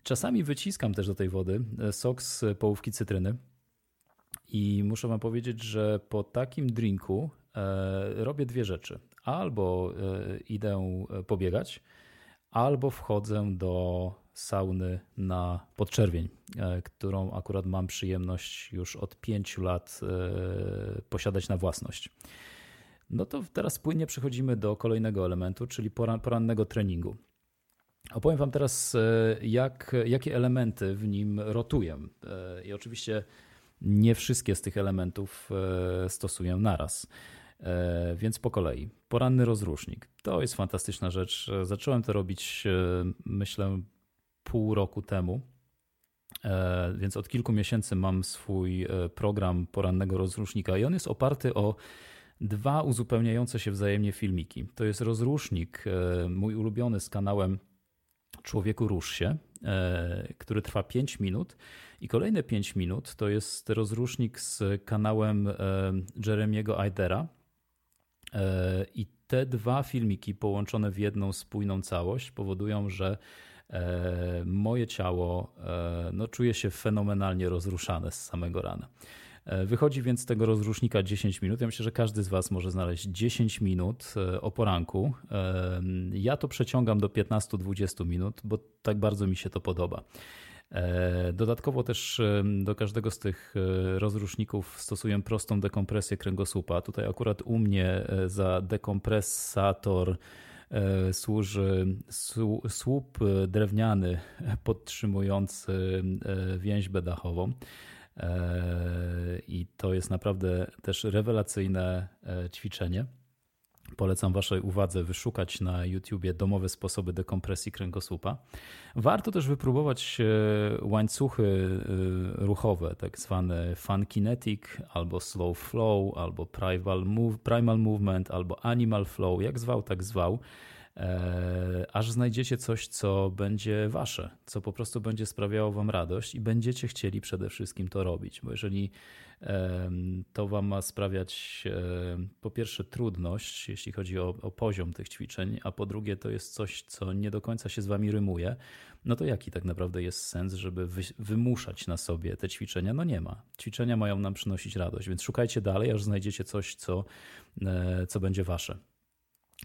Czasami wyciskam też do tej wody sok z połówki cytryny i muszę wam powiedzieć, że po takim drinku robię dwie rzeczy. Albo idę pobiegać, albo wchodzę do sauny na podczerwień, e, którą akurat mam przyjemność już od pięciu lat e, posiadać na własność. No to teraz płynnie przechodzimy do kolejnego elementu, czyli porannego treningu. Opowiem Wam teraz, e, jak, jakie elementy w nim rotuję. I oczywiście nie wszystkie z tych elementów stosuję naraz. Więc po kolei. Poranny rozrusznik. To jest fantastyczna rzecz. Zacząłem to robić, myślę, pół roku temu. E, więc od kilku miesięcy mam swój e, program porannego rozrusznika i on jest oparty o dwa uzupełniające się wzajemnie filmiki. To jest rozrusznik, e, mój ulubiony z kanałem Człowieku Rusz się, który trwa 5 minut. I kolejne 5 minut to jest rozrusznik z kanałem Jeremiego Aidera. I te dwa filmiki połączone w jedną spójną całość powodują, że moje ciało e, no, czuje się fenomenalnie rozruszane z samego rana. E, wychodzi więc z tego rozrusznika 10 minut. Ja myślę, że każdy z Was może znaleźć 10 minut o poranku. Ja to przeciągam do 15-20 minut, bo tak bardzo mi się to podoba. Dodatkowo też do każdego z tych rozruszników stosuję prostą dekompresję kręgosłupa. Tutaj akurat u mnie za dekompresator E, służy słup drewniany podtrzymujący e, więźbę dachową. E, I to jest naprawdę też rewelacyjne ćwiczenie. Polecam Waszej uwadze wyszukać na YouTubie domowe sposoby dekompresji kręgosłupa. Warto też wypróbować łańcuchy ruchowe, tak zwane fun kinetic, albo slow flow, albo primal, move, primal movement, albo animal flow, jak zwał, tak zwał. E, aż znajdziecie coś, co będzie wasze, co po prostu będzie sprawiało wam radość i będziecie chcieli przede wszystkim to robić. Bo jeżeli to wam ma sprawiać po pierwsze trudność, jeśli chodzi o, o poziom tych ćwiczeń, a po drugie to jest coś, co nie do końca się z wami rymuje, no to jaki tak naprawdę jest sens, żeby wy, wymuszać na sobie te ćwiczenia? No nie ma. Ćwiczenia mają nam przynosić radość, więc szukajcie dalej, aż znajdziecie coś, co, e, co będzie wasze.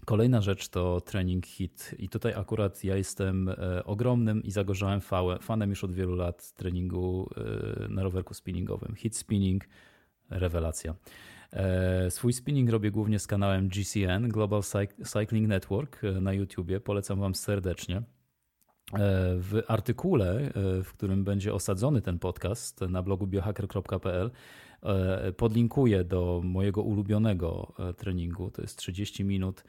Kolejna rzecz to trening hit i tutaj akurat ja jestem e, ogromnym i zagorzałym fanem już od wielu lat treningu e, na rowerku spinningowym. Hit spinning, rewelacja. E, swój spinning robię głównie z kanałem GCN, Global Cycling Network na YouTubie. Polecam Wam serdecznie. W artykule, w którym będzie osadzony ten podcast na blogu biohacker.pl, podlinkuję do mojego ulubionego treningu. To jest 30 minut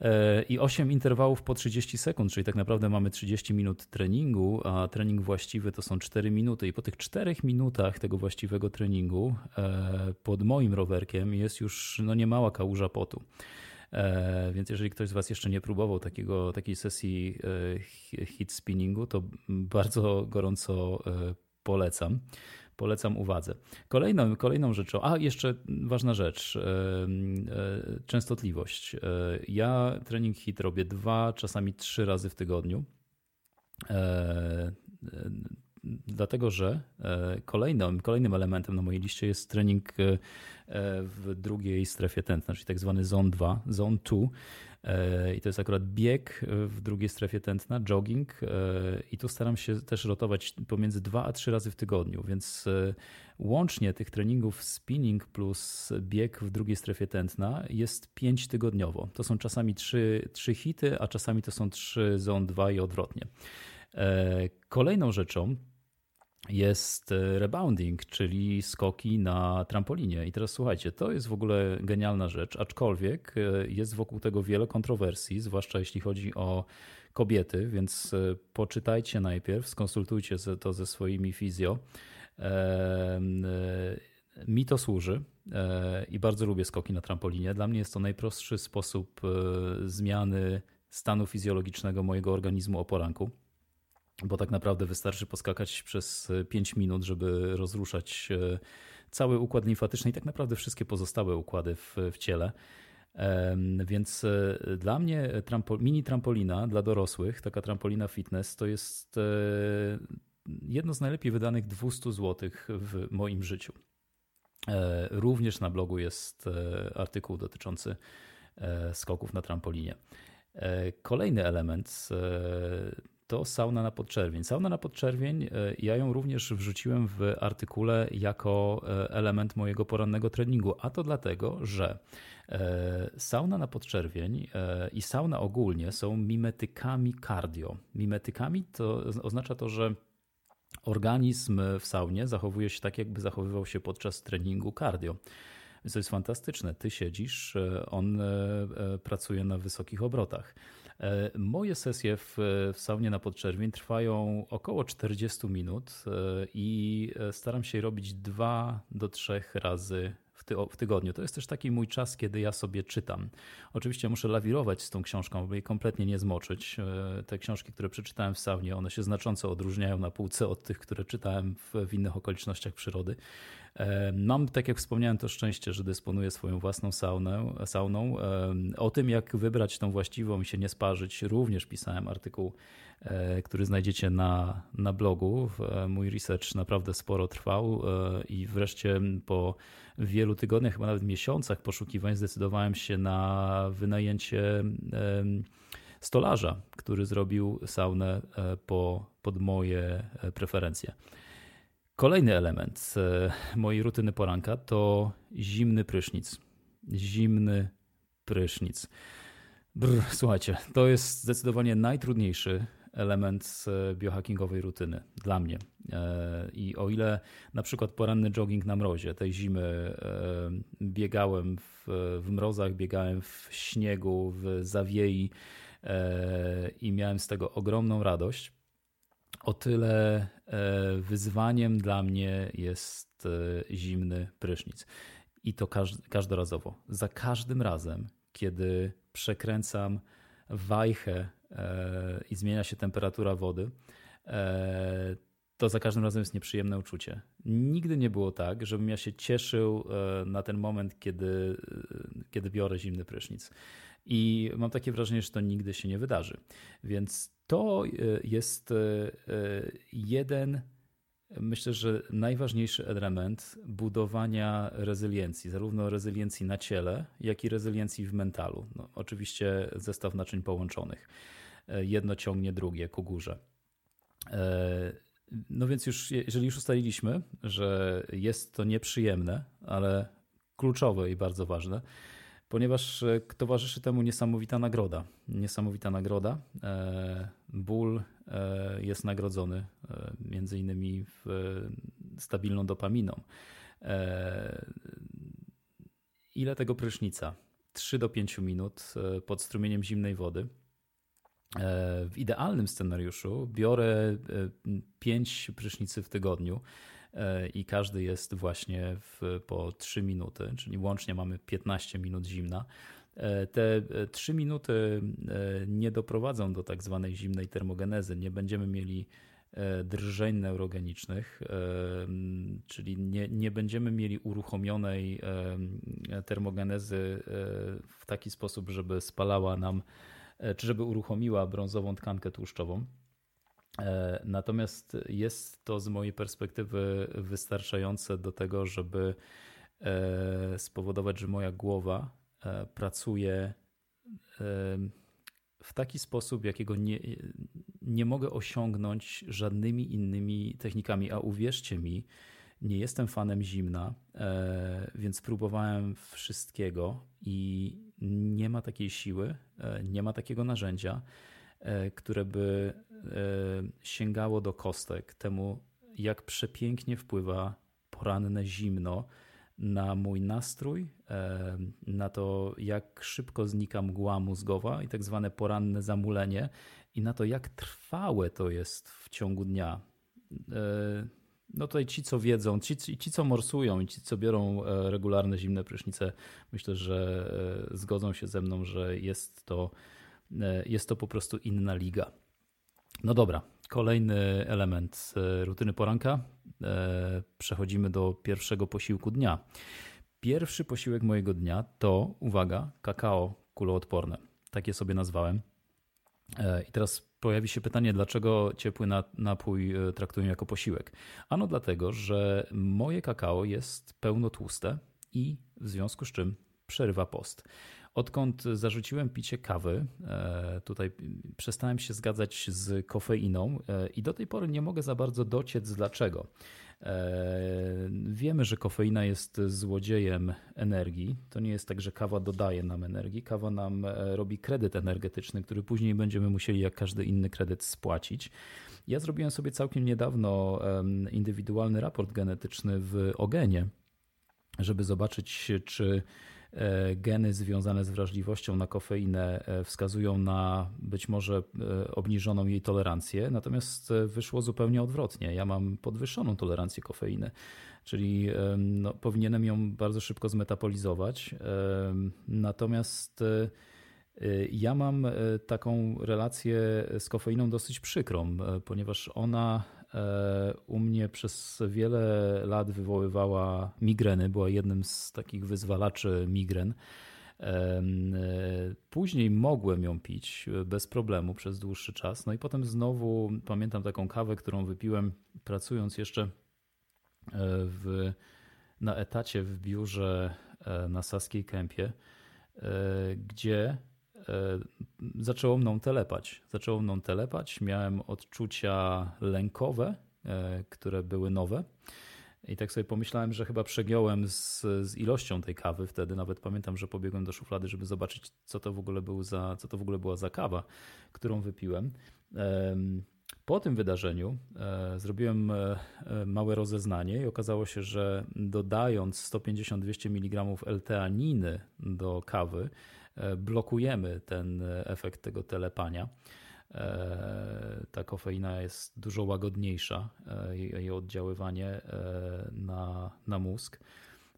E, i 8 interwałów po 30 sekund, czyli tak naprawdę mamy 30 minut treningu, a trening właściwy to są 4 minuty. I po tych 4 minutach tego właściwego treningu e, pod moim rowerkiem jest już no, niemała kałuża potu. E, więc jeżeli ktoś z Was jeszcze nie próbował takiego, takiej sesji hit spinningu, to bardzo gorąco polecam polecam uwadze. Kolejną, kolejną rzeczą, a jeszcze ważna rzecz, e, e, częstotliwość. E, ja trening hit robię dwa, czasami trzy razy w tygodniu. Dlatego, że kolejnym, kolejnym elementem na mojej liście jest trening w drugiej strefie tętna, czyli tak zwany zone 2, zone 2. E, I to jest akurat bieg w drugiej strefie tętna, jogging. E, I tu staram się też rotować pomiędzy dwa a trzy razy w tygodniu, więc e, łącznie tych treningów spinning plus bieg w drugiej strefie tętna jest pięć tygodniowo. To są czasami trzy, trzy hity, a czasami to są trzy zone 2 i odwrotnie. Kolejną rzeczą, jest e, rebounding, czyli skoki na trampolinie. I teraz słuchajcie, to jest w ogóle genialna rzecz, aczkolwiek e, jest wokół tego wiele kontrowersji, zwłaszcza jeśli chodzi o kobiety, więc e, poczytajcie najpierw, skonsultujcie to ze swoimi fizjo. Mi to służy i bardzo lubię skoki na trampolinie. Dla mnie jest to najprostszy sposób zmiany stanu fizjologicznego mojego organizmu o poranku. Bo tak naprawdę wystarczy poskakać przez 5 minut, żeby rozruszać cały układ limfatyczny i tak naprawdę wszystkie pozostałe układy w, w ciele. Więc dla mnie mini trampolina dla dorosłych, taka trampolina fitness, to jest jedno z najlepiej wydanych 200 zł w moim życiu. E, również na blogu jest e, artykuł dotyczący e, skoków na trampolinie. Kolejny element to sauna na podczerwień. Sauna na podczerwień, ja ją również wrzuciłem w artykule jako element mojego porannego treningu, a to dlatego, że sauna na podczerwień i sauna ogólnie są mimetykami cardio. Mimetykami to oznacza to, że organizm w saunie zachowuje się tak, jakby zachowywał się podczas treningu cardio. Więc to jest fantastyczne. Ty siedzisz, e, on e, e, pracuje na wysokich obrotach. Moje sesje w, w saunie na podczerwień trwają około 40 minut i staram się robić dwa do trzech razy w, ty w tygodniu. To jest też taki mój czas, kiedy ja sobie czytam. Oczywiście muszę lawirować z tą książką, by jej kompletnie nie zmoczyć. E, te książki, które przeczytałem w saunie, one się znacząco odróżniają na półce od tych, które czytałem w, w innych okolicznościach przyrody. E, mam, tak jak wspomniałem, to szczęście, że dysponuję swoją własną saunę, sauną. E, o tym, jak wybrać tą właściwą i się nie sparzyć, również pisałem artykuł, który znajdziecie na, na blogu. Mój research naprawdę sporo trwał i wreszcie po wielu tygodniach, chyba nawet miesiącach poszukiwań zdecydowałem się na wynajęcie stolarza, który zrobił saunę e, po, pod moje e, preferencje. Kolejny element e, mojej rutyny poranka to zimny prysznic. Zimny prysznic. Brr, słuchajcie, to jest zdecydowanie najtrudniejszy element biohackingowej rutyny dla mnie. E, I o ile na przykład poranny jogging na mrozie, tej zimy e, biegałem w, w mrozach, biegałem w śniegu, w zawiei e, i miałem z tego ogromną radość, o tyle wyzwaniem dla mnie jest zimny prysznic. I to każdorazowo. Za każdym razem, kiedy przekręcam wajchę i zmienia się temperatura wody, to za każdym razem jest nieprzyjemne uczucie. Nigdy nie było tak, żebym ja się cieszył e, na ten moment, kiedy, e, kiedy biorę zimny prysznic. I mam takie wrażenie, że to nigdy się nie wydarzy. Więc to e, jest jeden, myślę, że najważniejszy element budowania rezyliencji, zarówno rezyliencji na ciele, jak i rezyliencji w mentalu. No, oczywiście zestaw naczyń połączonych. Jedno ciągnie drugie ku górze. No więc już, jeżeli już ustaliliśmy, że jest to nieprzyjemne, ale kluczowe i bardzo ważne, ponieważ e, towarzyszy temu niesamowita nagroda. Niesamowita nagroda. E, ból e, jest nagrodzony między innymi stabilną dopaminą. Ile tego prysznica? 3 do 5 minut pod strumieniem zimnej wody E, w idealnym scenariuszu biorę 5 e, prysznicy w tygodniu e, i każdy jest właśnie w, po 3 minuty, czyli łącznie mamy 15 minut zimna. Te 3 minuty nie doprowadzą do tak zwanej zimnej termogenezy. Nie będziemy mieli drżeń neurogenicznych, czyli nie, nie będziemy mieli uruchomionej termogenezy w taki sposób, żeby spalała nam E, czy żeby uruchomiła brązową tkankę tłuszczową. E, natomiast jest to z mojej perspektywy wystarczające do tego, żeby e, spowodować, że moja głowa pracuje w taki sposób, jakiego nie, nie mogę osiągnąć żadnymi innymi technikami. A uwierzcie mi, nie jestem fanem zimna, więc próbowałem wszystkiego i nie ma takiej siły, e, nie ma takiego narzędzia, e, które by e, sięgało do kostek temu, jak przepięknie wpływa poranne zimno na mój nastrój, na to, jak szybko znika mgła mózgowa i tak zwane poranne zamulenie, i na to, jak trwałe to jest w ciągu dnia no tutaj ci, co wiedzą, ci, ci, co morsują i ci, co biorą e, regularne zimne prysznice, myślę, że e, zgodzą się ze mną, że jest to jest to po prostu inna liga. No dobra, kolejny element rutyny poranka. Przechodzimy do pierwszego posiłku dnia. Pierwszy posiłek mojego dnia to, uwaga, kakao kuloodporne. Takie sobie nazwałem. I teraz pojawi się pytanie, dlaczego ciepły napój e, traktuję jako posiłek. Ano dlatego, że moje kakao jest pełno tłuste i w związku z czym przerywa post. Odkąd zarzuciłem picie kawy, e, tutaj przestałem się zgadzać z kofeiną e, i do tej pory nie mogę za bardzo dociec dlaczego. E, wiemy, że kofeina jest złodziejem energii. To nie jest tak, że kawa dodaje nam energii. Kawa nam robi kredyt energetyczny, który później będziemy musieli, jak każdy inny kredyt, spłacić. Ja zrobiłem sobie całkiem niedawno indywidualny raport genetyczny w Ogenie, żeby zobaczyć, czy geny związane z wrażliwością na kofeinę e, wskazują na być może e, obniżoną jej tolerancję, natomiast wyszło zupełnie odwrotnie. Ja mam podwyższoną tolerancję kofeiny, czyli no, powinienem ją bardzo szybko zmetabolizować. Natomiast ja mam taką relację z kofeiną dosyć przykrą, ponieważ ona E, u mnie przez wiele lat wywoływała migreny, była jednym z takich wyzwalaczy migren. E, później mogłem ją pić bez problemu przez dłuższy czas. No i potem znowu pamiętam taką kawę, którą wypiłem pracując jeszcze e, w, na etacie w biurze na Saskiej Kępie, gdzie E, zaczęło mną telepać. Zaczęło mną telepać. Miałem odczucia lękowe, e, które były nowe. I tak sobie pomyślałem, że chyba przegiąłem z, z, ilością tej kawy wtedy. Nawet pamiętam, że pobiegłem do szuflady, żeby zobaczyć, co to w ogóle, był za, co to w ogóle była za kawa, którą wypiłem. Po tym wydarzeniu e, zrobiłem małe rozeznanie i okazało się, że dodając 150-200 mg L-teaniny do kawy, E, blokujemy ten efekt tego telepania. E, ta kofeina jest dużo łagodniejsza, e, jej oddziaływanie na, na mózg.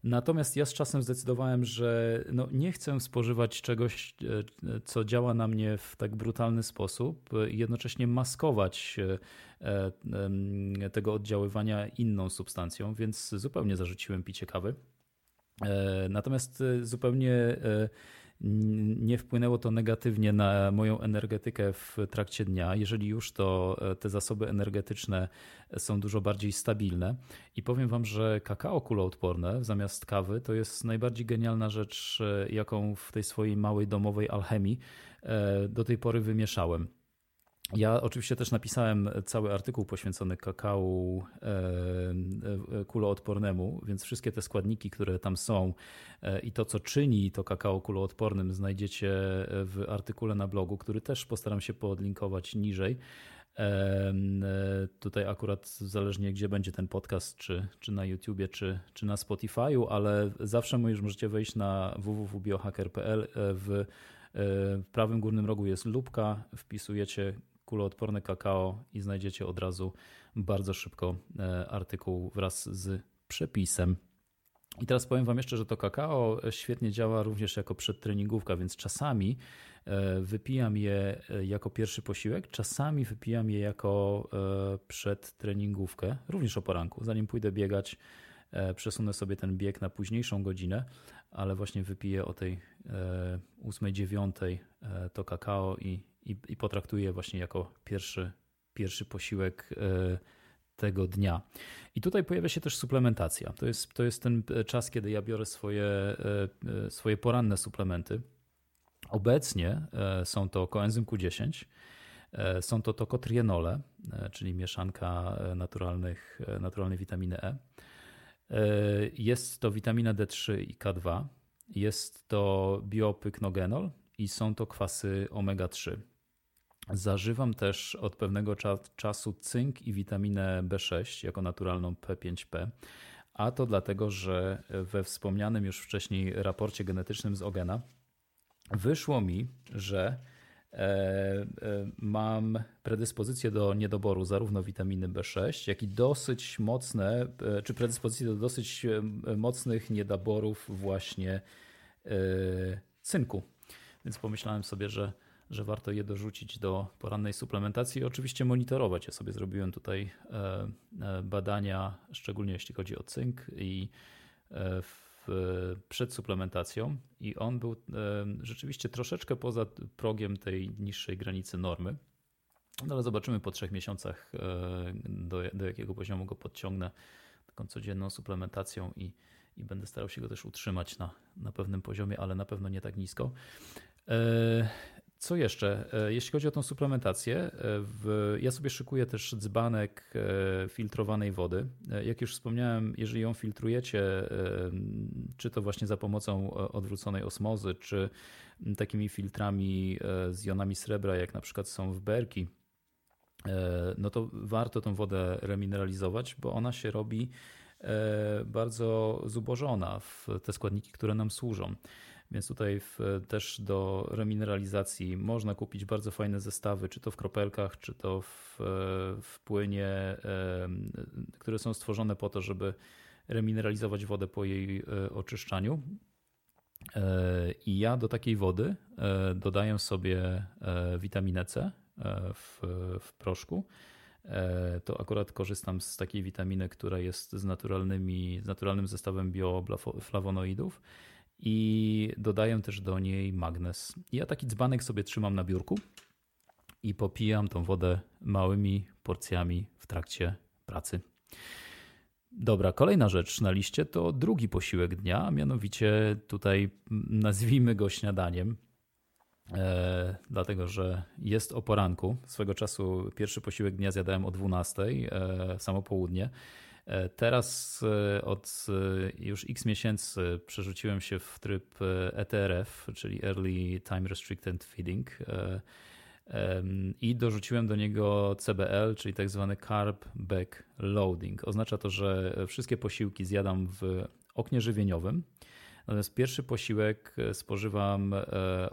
Natomiast ja z czasem zdecydowałem, że no nie chcę spożywać czegoś, co działa na mnie w tak brutalny sposób i jednocześnie maskować tego oddziaływania inną substancją, więc zupełnie zarzuciłem picie kawy. Natomiast zupełnie nie wpłynęło to negatywnie na moją energetykę w trakcie dnia. Jeżeli już, to e, te zasoby energetyczne są dużo bardziej stabilne. I powiem Wam, że kakao kuloodporne zamiast kawy to jest najbardziej genialna rzecz, e, jaką w tej swojej małej domowej alchemii e, do tej pory wymieszałem. Ja oczywiście też napisałem cały artykuł poświęcony kakao e, e, kuloodpornemu, więc wszystkie te składniki, które tam są e, i to, co czyni to kakao kuloodpornym, znajdziecie w artykule na blogu, który też postaram się podlinkować niżej. Tutaj akurat zależnie gdzie będzie ten podcast, czy, czy na YouTubie, czy, czy na Spotify'u, ale zawsze już możecie wejść na www.biohacker.pl w w prawym górnym rogu jest lubka, wpisujecie kuloodporne kakao i znajdziecie od razu bardzo szybko e, artykuł wraz z przepisem. I teraz powiem Wam jeszcze, że to kakao świetnie działa również jako przedtreningówka, więc czasami e, wypijam je e, jako pierwszy posiłek, czasami wypijam je jako przedtreningówkę, również o poranku. Zanim pójdę biegać, przesunę sobie ten bieg na późniejszą godzinę, ale właśnie wypiję o tej 8-9 to kakao i i, i potraktuję właśnie jako pierwszy, pierwszy posiłek e, tego dnia. I tutaj pojawia się też suplementacja. To jest, to jest ten czas, kiedy ja biorę swoje, e, e, swoje poranne suplementy. Obecnie są to koenzym Q10, są to tokotrienole, czyli mieszanka naturalnych, naturalnej witaminy E. Jest to witamina D3 i K2. Jest to biopyknogenol i są to kwasy omega-3. Zażywam też od pewnego czasu cynk i witaminę B6 jako naturalną P5P. A to dlatego, że we wspomnianym już wcześniej raporcie genetycznym z Ogena wyszło mi, że e, e, mam predyspozycję do niedoboru zarówno witaminy B6, jak i dosyć mocne, e, czy predyspozycję do dosyć mocnych niedoborów właśnie cynku. Więc pomyślałem sobie, że że warto je dorzucić do porannej suplementacji i oczywiście monitorować. Ja sobie zrobiłem tutaj badania, szczególnie jeśli chodzi o cynk i w, przed suplementacją i on był rzeczywiście troszeczkę poza progiem tej niższej granicy normy. No ale zobaczymy po trzech miesiącach, do, do jakiego poziomu go podciągnę taką codzienną suplementacją i, i będę starał się go też utrzymać na, na pewnym poziomie, ale na pewno nie tak nisko. E, co jeszcze? E, jeśli chodzi o tą suplementację, e, w, ja sobie szykuję też dzbanek filtrowanej wody. Jak już wspomniałem, jeżeli ją filtrujecie, czy to właśnie za pomocą odwróconej osmozy, czy takimi filtrami z jonami srebra, jak na przykład są w berki, no to warto tą wodę remineralizować, bo ona się robi bardzo zubożona w te składniki, które nam służą. Więc tutaj w, też do remineralizacji można kupić bardzo fajne zestawy, czy to w kropelkach, czy to w, w płynie, które są stworzone po to, żeby remineralizować wodę po jej e, oczyszczaniu. E, I ja do takiej wody e, dodaję sobie witaminę C w, w proszku. To akurat korzystam z takiej witaminy, która jest z, naturalnymi, z naturalnym zestawem bioflawonoidów i dodaję też do niej magnez. Ja taki dzbanek sobie trzymam na biurku i popijam tą wodę małymi porcjami w trakcie pracy. Dobra, kolejna rzecz na liście to drugi posiłek dnia, a mianowicie tutaj nazwijmy go śniadaniem, e, dlatego że jest o poranku. Swego czasu pierwszy posiłek dnia zjadałem o 12, e, samo południe. E, teraz e, od e, już x miesięcy przerzuciłem się w tryb ETRF, czyli Early Time Restricted Feeding i dorzuciłem do niego CBL, czyli tak zwany Carb Back Loading. Oznacza to, że wszystkie posiłki zjadam w oknie żywieniowym. Natomiast pierwszy posiłek spożywam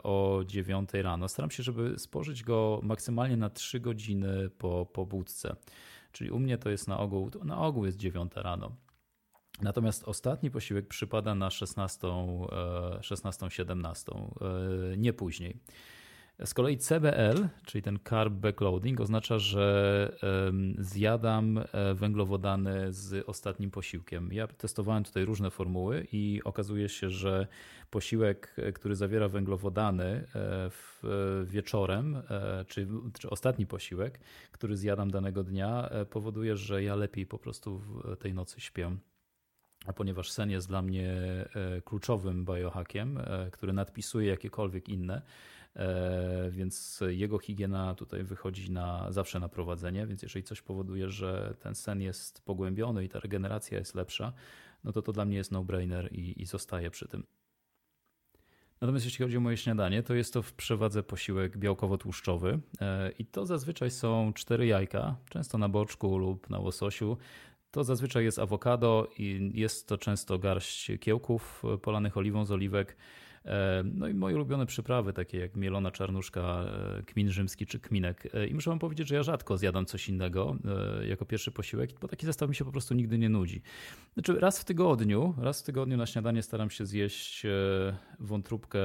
o 9 rano. Staram się, żeby spożyć go maksymalnie na 3 godziny po pobudce. Czyli u mnie to jest na ogół, na ogół jest 9 rano. Natomiast ostatni posiłek przypada na 16, 16 17, nie później. Z kolei CBL, czyli ten carb backloading, oznacza, że zjadam e, węglowodany z ostatnim posiłkiem. Ja testowałem tutaj różne formuły i okazuje się, że posiłek, e, który zawiera węglowodany e, wieczorem, czy, czy ostatni posiłek, który zjadam danego dnia, powoduje, że ja lepiej po prostu w tej nocy śpię. A ponieważ sen jest dla mnie kluczowym biohackiem, który nadpisuje jakiekolwiek inne, więc jego higiena tutaj wychodzi na, zawsze na prowadzenie, więc jeżeli coś powoduje, że ten sen jest pogłębiony i ta regeneracja jest lepsza, no to to dla mnie jest no-brainer i, i zostaje przy tym. Natomiast jeśli chodzi o moje śniadanie, to jest to w przewadze posiłek białkowo-tłuszczowy e, i to zazwyczaj są cztery jajka, często na boczku lub na łososiu. To zazwyczaj jest awokado i jest to często garść kiełków polanych oliwą z oliwek, E, no i moje ulubione przyprawy, takie jak mielona czarnuszka, e, kmin rzymski czy kminek. E, I muszę wam powiedzieć, że ja rzadko zjadam coś innego jako pierwszy posiłek, bo taki zestaw mi się po prostu nigdy nie nudzi. Znaczy raz w tygodniu, raz w tygodniu na śniadanie staram się zjeść wątróbkę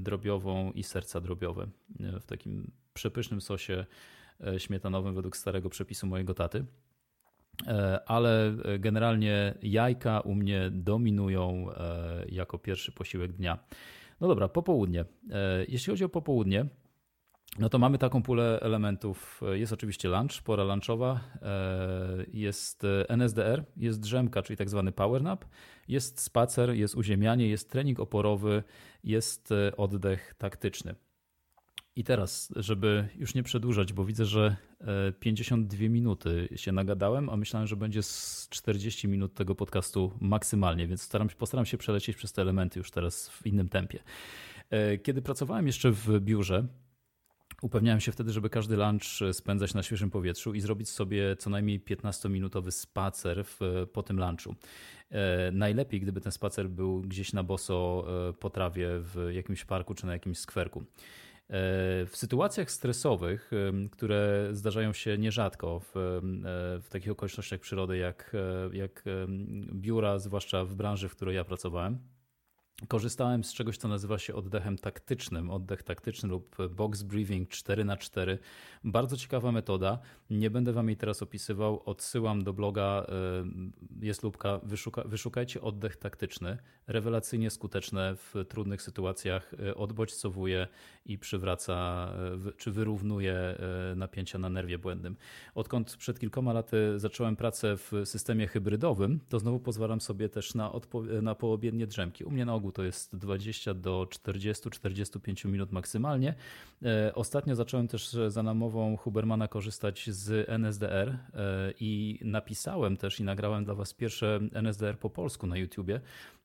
drobiową i serca drobiowe w takim przepysznym sosie śmietanowym według starego przepisu mojego taty. E, ale e, generalnie jajka u mnie dominują e, jako pierwszy posiłek dnia. No dobra, popołudnie. Jeśli chodzi o popołudnie, no to mamy taką pulę elementów. Jest oczywiście lunch, pora lunchowa, jest NSDR, jest drzemka, czyli tak zwany power nap, jest spacer, jest uziemianie, jest trening oporowy, jest oddech taktyczny. I teraz, żeby już nie przedłużać, bo widzę, że 52 e, minuty się nagadałem, a myślałem, że będzie z 40 minut tego podcastu maksymalnie, więc staram, postaram się przelecieć przez te elementy już teraz w innym tempie. E, kiedy pracowałem jeszcze w biurze, Upewniałem się wtedy, żeby każdy lunch spędzać na świeżym powietrzu i zrobić sobie co najmniej 15-minutowy spacer w, po tym lunchu. E, najlepiej, gdyby ten spacer był gdzieś na boso po trawie w jakimś parku czy na jakimś skwerku. W sytuacjach stresowych, które zdarzają się nierzadko w, w takich okolicznościach przyrody jak, jak biura, zwłaszcza w branży, w której ja pracowałem, Korzystałem z czegoś, co nazywa się oddechem taktycznym, oddech taktyczny lub box breathing 4 na 4 Bardzo ciekawa metoda. Nie będę wam jej teraz opisywał. Odsyłam do bloga, y, jest lubka, wyszuka, wyszukajcie oddech taktyczny. Rewelacyjnie skuteczne w trudnych sytuacjach. Y, odbodźcowuje i przywraca, y, czy wyrównuje napięcia na nerwie błędnym. Odkąd przed kilkoma laty zacząłem pracę w systemie hybrydowym, to znowu pozwalam sobie też na, na drzemki. U mnie na ogół to jest 20 do 40-45 minut maksymalnie. E, ostatnio zacząłem też za namową Hubermana korzystać z NSDR e, i napisałem też i nagrałem dla Was pierwsze NSDR po polsku na YouTubie.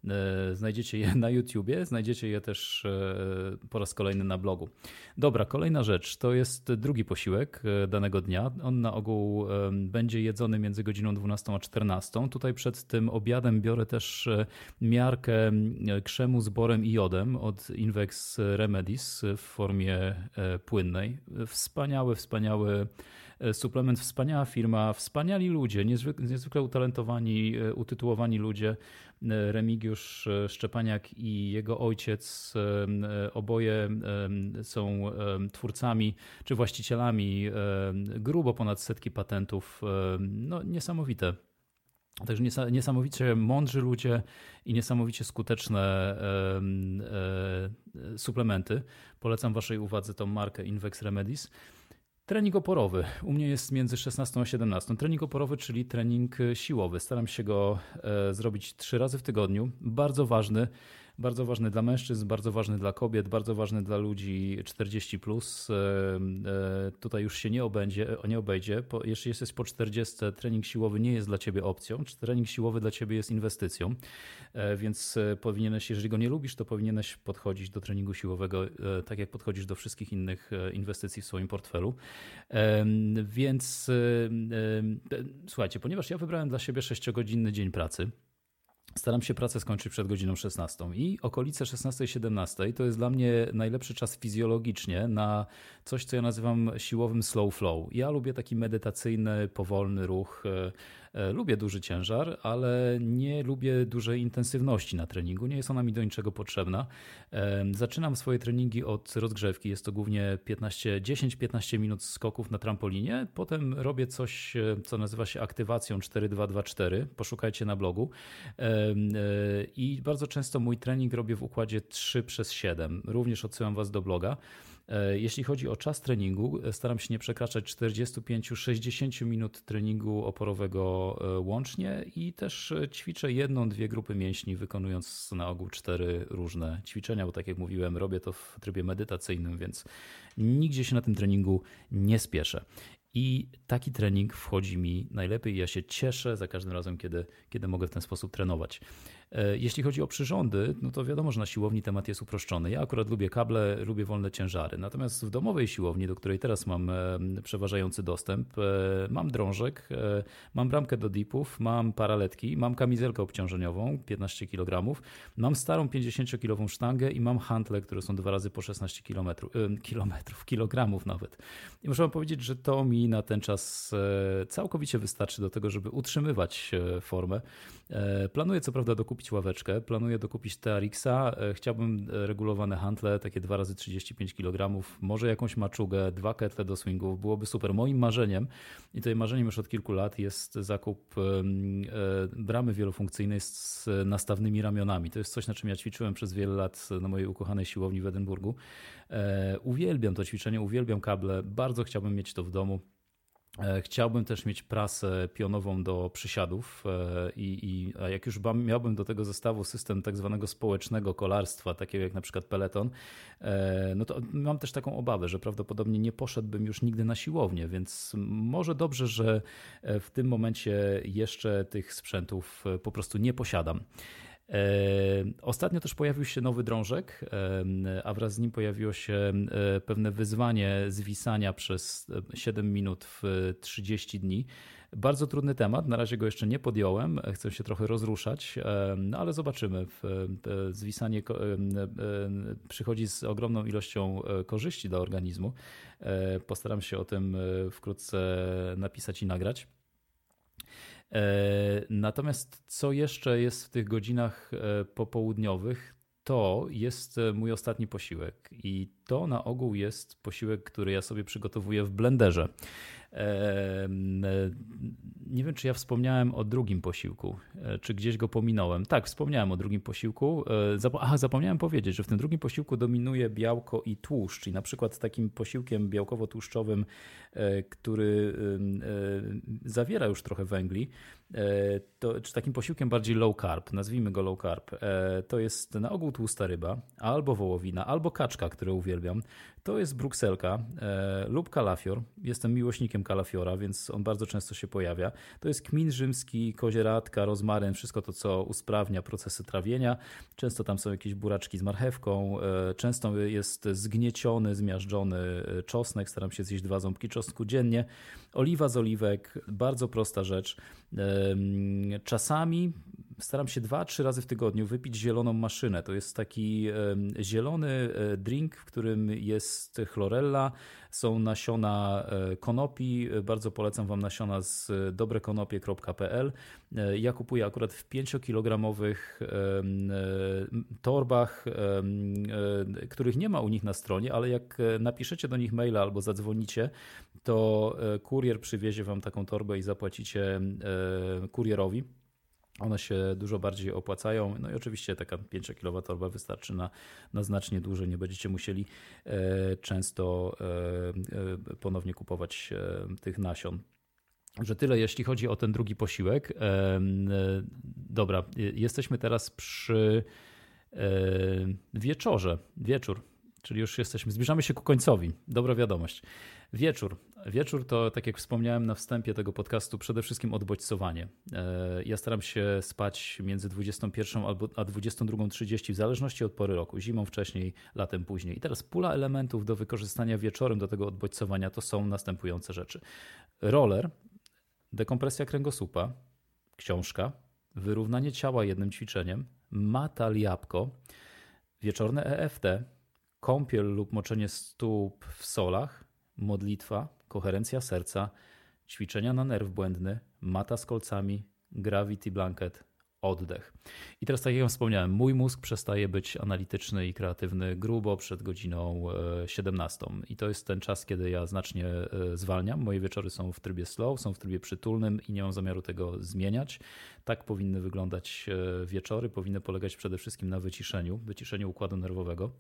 E, znajdziecie je na YouTubie, znajdziecie je też po raz kolejny na blogu. Dobra, kolejna rzecz to jest drugi posiłek danego dnia. On na ogół będzie jedzony między godziną 12 a 14. Tutaj przed tym obiadem biorę też miarkę krzemu z borem i jodem od Invex Remedies w formie e, płynnej. Wspaniały, wspaniały e, suplement, wspaniała firma, wspaniali ludzie, niezwykle, niezwykle utalentowani, e, utytułowani ludzie. Remigiusz Szczepaniak i jego ojciec oboje są twórcami czy właścicielami grubo ponad setki patentów. No, niesamowite. Także niesamowicie mądrzy ludzie i niesamowicie skuteczne e, suplementy. Polecam Waszej uwadze tą markę Invex Remedies. Trening oporowy. U mnie jest między 16 a 17. Trening oporowy, czyli trening siłowy. Staram się go e, zrobić trzy razy w tygodniu. Bardzo ważny bardzo ważny dla mężczyzn, bardzo ważny dla kobiet, bardzo ważny dla ludzi 40. Plus. E, e, tutaj już się nie obędzie, nie obejdzie. Jeśli jesteś po 40, trening siłowy nie jest dla ciebie opcją. Trening siłowy dla ciebie jest inwestycją, e, więc powinieneś, jeżeli go nie lubisz, to powinieneś podchodzić do treningu siłowego tak jak podchodzisz do wszystkich innych inwestycji w swoim portfelu. Więc słuchajcie, ponieważ ja wybrałem dla siebie 6-godzinny dzień pracy, Staram się pracę skończyć przed godziną 16 i okolice 16-17 to jest dla mnie najlepszy czas fizjologicznie na coś, co ja nazywam siłowym slow flow. Ja lubię taki medytacyjny, powolny ruch. E, E, lubię duży ciężar, ale nie lubię dużej intensywności na treningu. Nie jest ona mi do niczego potrzebna. E, zaczynam swoje treningi od rozgrzewki. Jest to głównie 10-15 minut skoków na trampolinie. Potem robię coś, e, co nazywa się aktywacją 4-2-2-4. Poszukajcie na blogu. I bardzo często mój trening robię w układzie 3 przez 7. Również odsyłam Was do bloga. E, jeśli chodzi o czas treningu, e, staram się nie przekraczać 45-60 minut treningu oporowego e, łącznie i też ćwiczę jedną, dwie grupy mięśni, wykonując na ogół cztery różne ćwiczenia, bo tak jak mówiłem, robię to w trybie medytacyjnym, więc nigdzie się na tym treningu nie spieszę. I taki trening wchodzi mi najlepiej. Ja się cieszę za każdym razem, kiedy, kiedy mogę w ten sposób trenować. E, jeśli chodzi o przyrządy, no to wiadomo, że na siłowni temat jest uproszczony. Ja akurat lubię kable, lubię wolne ciężary. Natomiast w domowej siłowni, do której teraz mam e, przeważający dostęp, e, mam drążek, mam bramkę do dipów, mam paraletki, mam kamizelkę obciążeniową 15 kg, mam starą 50-kilową sztangę i mam hantle, które są dwa razy po 16 km, kilometrów, kilogramów nawet. I muszę wam powiedzieć, że to mi na ten czas całkowicie wystarczy do tego, żeby utrzymywać formę. Planuję co prawda dokupić ławeczkę, planuję dokupić TRX-a, e, chciałbym e, regulowane handle, takie 2 razy 35 kg, może jakąś maczugę, dwa ketle do swingów, byłoby super. Moim marzeniem, i tutaj marzeniem już od kilku lat jest zakup e, bramy wielofunkcyjnej z nastawnymi ramionami. To jest coś, na czym ja ćwiczyłem przez wiele lat na mojej ukochanej siłowni w Edynburgu. Uwielbiam to ćwiczenie, uwielbiam kable, bardzo chciałbym mieć to w domu. E, chciałbym też mieć prasę pionową do przysiadów e, i, i a jak już miałbym do tego zestawu system tak zwanego społecznego kolarstwa, takiego jak na przykład Peloton, e, no to mam też taką obawę, że prawdopodobnie nie poszedłbym już nigdy na siłownię, więc może dobrze, że w tym momencie jeszcze tych sprzętów po prostu nie posiadam. E, ostatnio też pojawił się nowy drążek, e, a wraz z nim pojawiło się e, pewne wyzwanie zwisania przez 7 minut w 30 dni. Bardzo trudny temat, na razie go jeszcze nie podjąłem, chcę się trochę rozruszać, no ale zobaczymy. Zwisanie przychodzi z ogromną ilością korzyści dla organizmu. Postaram się o tym wkrótce napisać i nagrać. E, natomiast co jeszcze jest w tych godzinach e, popołudniowych, to jest mój ostatni posiłek. I to na ogół jest posiłek, który ja sobie przygotowuję w blenderze. Nie wiem, czy ja wspomniałem o drugim posiłku, e, czy gdzieś go pominąłem. Tak, wspomniałem o drugim posiłku. E, aha, zapomniałem powiedzieć, że w tym drugim posiłku dominuje białko i tłuszcz. I na przykład takim posiłkiem białkowo-tłuszczowym, e, który zawiera już trochę węgli, to, czy takim posiłkiem bardziej low carb, nazwijmy go low carb, to jest na ogół tłusta ryba, albo wołowina, albo kaczka, które uwielbiam. To jest brukselka lub kalafior. Jestem miłośnikiem kalafiora, więc on bardzo często się pojawia. To jest kmin rzymski, kozieradka, rozmaryn, wszystko to, co usprawnia procesy trawienia. Często tam są jakieś buraczki z marchewką, e, często jest zgnieciony, zmiażdżony e, czosnek, staram się zjeść dwa ząbki czosnku dziennie. Oliwa z oliwek, bardzo prosta rzecz. Czasami staram się dwa, trzy razy w tygodniu wypić zieloną maszynę. To jest taki zielony e, drink, w którym jest chlorella, są nasiona e, konopi. Bardzo polecam Wam nasiona z dobrekonopie.pl. E, ja kupuję akurat w 5-kilogramowych torbach, których nie ma u nich na stronie, ale jak napiszecie do nich maila albo zadzwonicie, to kurier przywiezie Wam taką torbę i zapłacicie kurierowi. One się dużo bardziej opłacają. No i oczywiście taka 5 kWh wystarczy na, na znacznie dłużej. Nie będziecie musieli e, często e, e, ponownie kupować tych nasion. Że tyle, jeśli chodzi o ten drugi posiłek. Dobra, jesteśmy teraz przy wieczorze, wieczór, czyli już jesteśmy, zbliżamy się ku końcowi. Dobra wiadomość. Wieczór. Wieczór to, tak jak wspomniałem na wstępie tego podcastu, przede wszystkim odbodźcowanie. E, ja staram się spać między 21 a 22.30 w zależności od pory roku. Zimą wcześniej, latem później. I teraz pula elementów do wykorzystania wieczorem do tego odbodźcowania to są następujące rzeczy. Roller, dekompresja kręgosłupa, książka, wyrównanie ciała jednym ćwiczeniem, mata jabłko, wieczorne EFT, kąpiel lub moczenie stóp w solach, modlitwa, koherencja serca, ćwiczenia na nerw błędny, mata z kolcami, gravity blanket, oddech. I teraz, tak jak wspomniałem, mój mózg przestaje być analityczny i kreatywny grubo przed godziną 17. E, I to jest ten czas, kiedy ja znacznie e, zwalniam. Moje wieczory są w trybie slow, są w trybie przytulnym i nie mam zamiaru tego zmieniać. Tak powinny wyglądać e, wieczory, powinny polegać przede wszystkim na wyciszeniu, wyciszeniu układu nerwowego.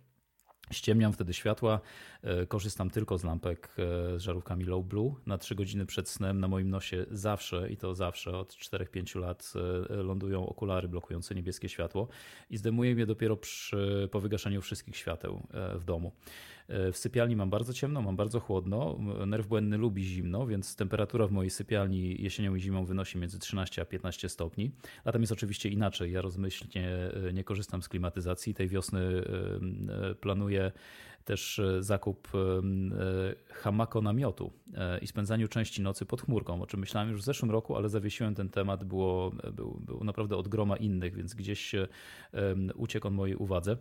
Ściemniam wtedy światła, e, korzystam tylko z lampek e, z żarówkami low blue. Na 3 godziny przed snem na moim nosie zawsze, i to zawsze od 4-5 lat, e, lądują okulary blokujące niebieskie światło i zdejmuję je dopiero przy, po wygaszaniu wszystkich świateł w domu. W sypialni mam bardzo ciemno, mam bardzo chłodno. Nerw błędny lubi zimno, więc temperatura w mojej sypialni jesienią i zimą wynosi między 13 a 15 stopni. Latem jest oczywiście inaczej. Ja rozmyślnie e, nie korzystam z klimatyzacji. Tej wiosny e, planuję też e, zakup hamako namiotu i spędzaniu części nocy pod chmurką, o czym myślałem już w zeszłym roku, ale zawiesiłem ten temat, było, był, był naprawdę od groma innych, więc gdzieś uciekł on mojej uwadze.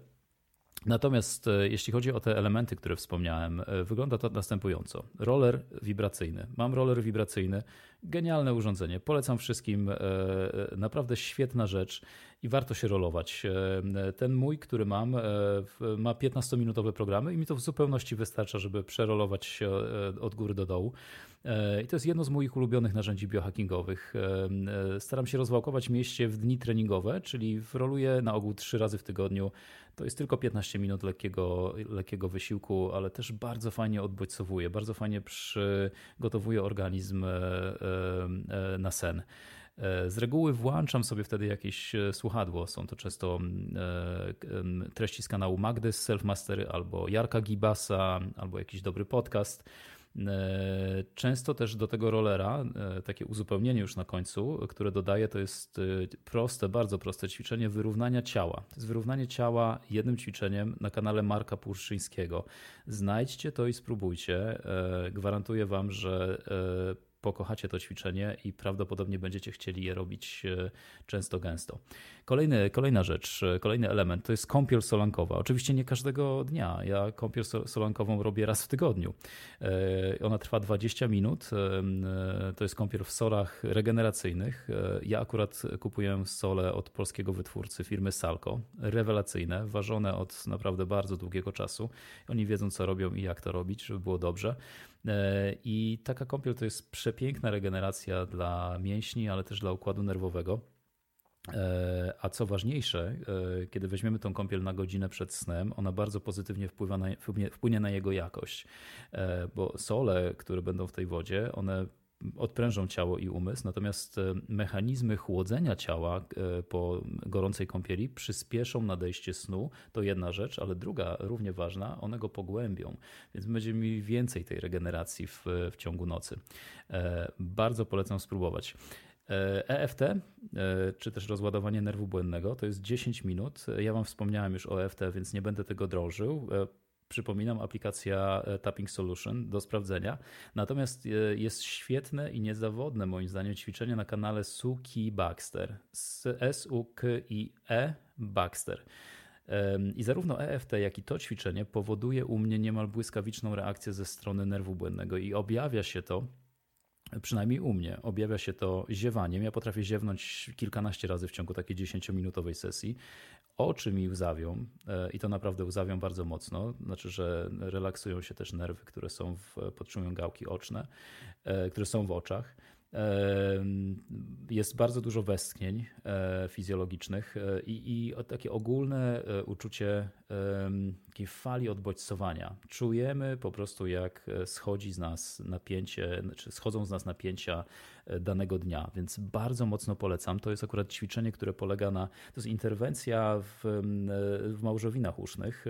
Natomiast e, jeśli chodzi o te elementy, które wspomniałem, e, wygląda to następująco. Roller wibracyjny. Mam roller wibracyjny, genialne urządzenie. Polecam wszystkim, e, naprawdę świetna rzecz i warto się rolować. Ten mój, który mam, ma 15-minutowe programy i mi to w zupełności wystarcza, żeby przerolować się od góry do dołu. I to jest jedno z moich ulubionych narzędzi biohackingowych. Staram się rozwałkować mieście w dni treningowe, czyli roluję na ogół trzy razy w tygodniu to jest tylko 15 minut lekkiego, lekkiego wysiłku, ale też bardzo fajnie odbodźcowuje, bardzo fajnie przygotowuje organizm e, e, na sen. E, z reguły włączam sobie wtedy jakieś słuchadło. Są to często treści z kanału Magdy z Self Mastery albo Jarka Gibasa, albo jakiś dobry podcast. E, często też do tego rollera, e, takie uzupełnienie już na końcu, które dodaję, to jest e, proste, bardzo proste ćwiczenie wyrównania ciała. To jest wyrównanie ciała jednym ćwiczeniem na kanale Marka Purszyńskiego. Znajdźcie to i spróbujcie. Gwarantuję Wam, że pokochacie to ćwiczenie i prawdopodobnie będziecie chcieli je robić często, gęsto. Kolejny, kolejna rzecz, kolejny element to jest kąpiel solankowa. Oczywiście nie każdego dnia. Ja kąpiel solankową robię raz w tygodniu. Ona trwa 20 minut. To jest kąpiel w solach regeneracyjnych. Ja akurat kupuję sole od polskiego wytwórcy firmy Salco. Rewelacyjne, ważone od naprawdę bardzo długiego czasu. Oni wiedzą, co robią i jak to robić, żeby było dobrze. E, I taka kąpiel to jest przepiękna regeneracja dla mięśni, ale też dla układu nerwowego. E, a co ważniejsze, e, kiedy weźmiemy tą kąpiel na godzinę przed snem, ona bardzo pozytywnie wpływa na, wpłynie na jego jakość, bo sole, które będą w tej wodzie, one odprężą ciało i umysł, natomiast e, mechanizmy chłodzenia ciała e, po gorącej kąpieli przyspieszą nadejście snu. To jedna rzecz, ale druga, równie ważna, one go pogłębią, więc będziemy mieli więcej tej regeneracji w, w ciągu nocy. E, bardzo polecam spróbować. EFT, czy też rozładowanie nerwu błędnego, to jest 10 minut. Ja Wam wspomniałem już o EFT, więc nie będę tego drążył. Przypominam, aplikacja e, Tapping Solution do sprawdzenia. Natomiast e, jest świetne i niezawodne, moim zdaniem, ćwiczenie na kanale Suki Baxter. S-U-K-I-E Baxter. I zarówno EFT, jak i to ćwiczenie powoduje u mnie niemal błyskawiczną reakcję ze strony nerwu błędnego i objawia się to przynajmniej u mnie, objawia się to ziewaniem. Ja potrafię ziewnąć kilkanaście razy w ciągu takiej 10-minutowej sesji oczy mi łzawią e, i to naprawdę łzawią bardzo mocno, znaczy, że relaksują się też nerwy, które są w, podtrzymują gałki oczne, e, które są w oczach. Jest bardzo dużo westchnień e, fizjologicznych e, i, i takie ogólne e, uczucie takiej fali odbodźcowania. Czujemy po prostu, jak schodzi z nas napięcie, czy schodzą z nas napięcia danego dnia, więc bardzo mocno polecam. To jest akurat ćwiczenie, które polega na, to jest interwencja w, w małżowinach usznych,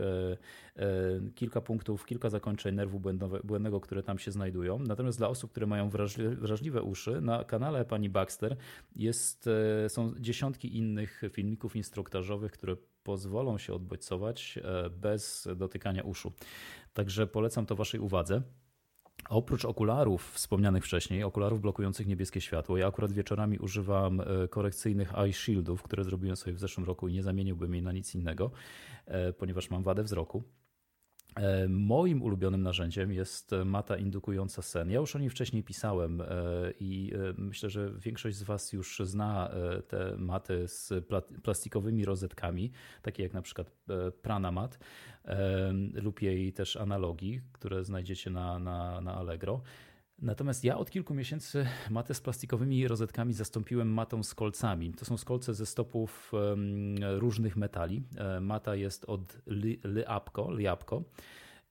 kilka punktów, kilka zakończeń nerwu błędnego, które tam się znajdują. Natomiast dla osób, które mają wrażliwe uszy, na kanale pani Baxter jest, e, są dziesiątki innych filmików instruktażowych, które pozwolą się odbodźcować e, bez dotykania uszu. Także polecam to Waszej uwadze. Oprócz okularów wspomnianych wcześniej, okularów blokujących niebieskie światło, ja akurat wieczorami używam e, korekcyjnych eye shieldów, które zrobiłem sobie w zeszłym roku i nie zamieniłbym jej na nic innego, ponieważ mam wadę wzroku. E, moim ulubionym narzędziem jest mata indukująca sen. Ja już o niej wcześniej pisałem e, i e, myślę, że większość z Was już zna te maty z plastikowymi rozetkami, takie jak na przykład Pranamat lub jej też analogii, które znajdziecie na, na, na Allegro. Natomiast ja od kilku miesięcy matę z plastikowymi rozetkami zastąpiłem matą z kolcami. To są skolce ze stopów różnych metali. E, mata jest od Liapko.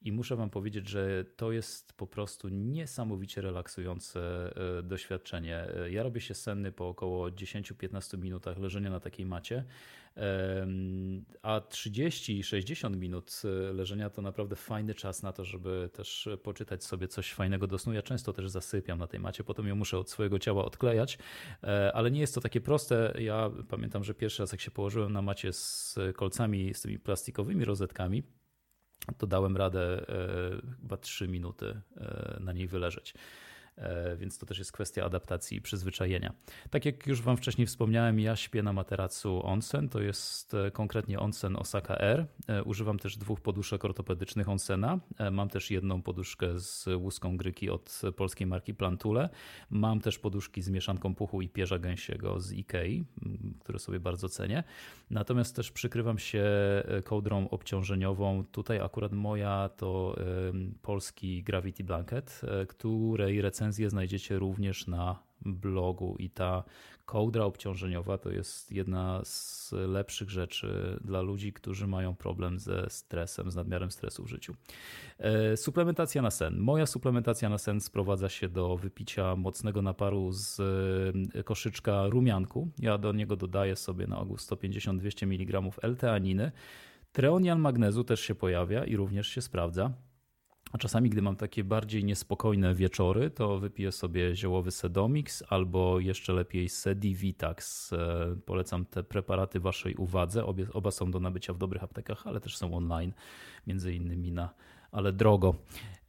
I muszę Wam powiedzieć, że to jest po prostu niesamowicie relaksujące e, doświadczenie. E, ja robię się senny po około 10-15 minutach leżenia na takiej macie, a 30-60 minut e, leżenia to naprawdę fajny czas na to, żeby też poczytać sobie coś fajnego do snu. Ja często też zasypiam na tej macie, potem ją muszę od swojego ciała odklejać, ale nie jest to takie proste. Ja pamiętam, że pierwszy raz jak się położyłem na macie z kolcami, z tymi plastikowymi rozetkami, to dałem radę e, chyba 3 minuty e, na niej wyleżeć. E, więc to też jest kwestia adaptacji i przyzwyczajenia. Tak jak już Wam wcześniej wspomniałem, ja śpię na materacu Onsen, to jest e, konkretnie Onsen Osaka R. E, używam też dwóch poduszek ortopedycznych Onsena. Mam też jedną poduszkę z łuską gryki od polskiej marki Plantule. Mam też poduszki z mieszanką puchu i pierza gęsiego z Ikei, które sobie bardzo cenię. Natomiast też przykrywam się kołdrą obciążeniową. Tutaj akurat moja to polski Gravity Blanket, której recenzja recenzję znajdziecie również na blogu i ta kołdra obciążeniowa to jest jedna z lepszych rzeczy dla ludzi, którzy mają problem ze stresem, z nadmiarem stresu w życiu. E, suplementacja na sen. Moja suplementacja na sen sprowadza się do wypicia mocnego naparu z e, koszyczka rumianku. Ja do niego dodaję sobie na ogół 150-200 mg L-teaniny. Treonian magnezu też się pojawia i również się sprawdza. A czasami, gdy mam takie bardziej niespokojne wieczory, to wypiję sobie ziołowy Sedomix albo jeszcze lepiej Sedivitax. E, polecam te preparaty Waszej uwadze. Obie, oba są do nabycia w dobrych aptekach, ale też są online, między innymi na ale drogo.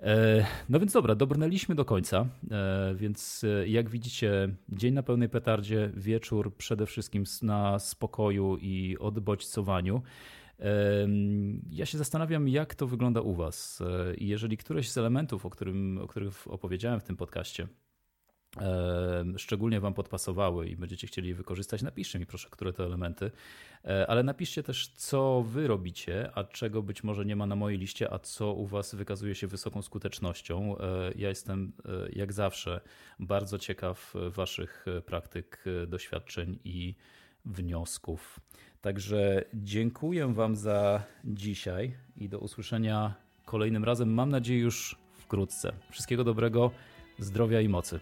E, no więc dobra, dobrnęliśmy do końca, e, więc jak widzicie, dzień na pełnej petardzie, wieczór przede wszystkim na spokoju i odbodźcowaniu. Ja się zastanawiam, jak to wygląda u Was. I jeżeli któreś z elementów, o, którym, o których opowiedziałem w tym podcaście, szczególnie Wam podpasowały i będziecie chcieli je wykorzystać, napiszcie mi proszę, które to elementy, e, ale napiszcie też, co Wy robicie, a czego być może nie ma na mojej liście, a co u Was wykazuje się wysoką skutecznością. E, ja jestem, e, jak zawsze, bardzo ciekaw Waszych praktyk, doświadczeń i wniosków. Także dziękuję Wam za dzisiaj i do usłyszenia kolejnym razem. Mam nadzieję już wkrótce. Wszystkiego dobrego, zdrowia i mocy.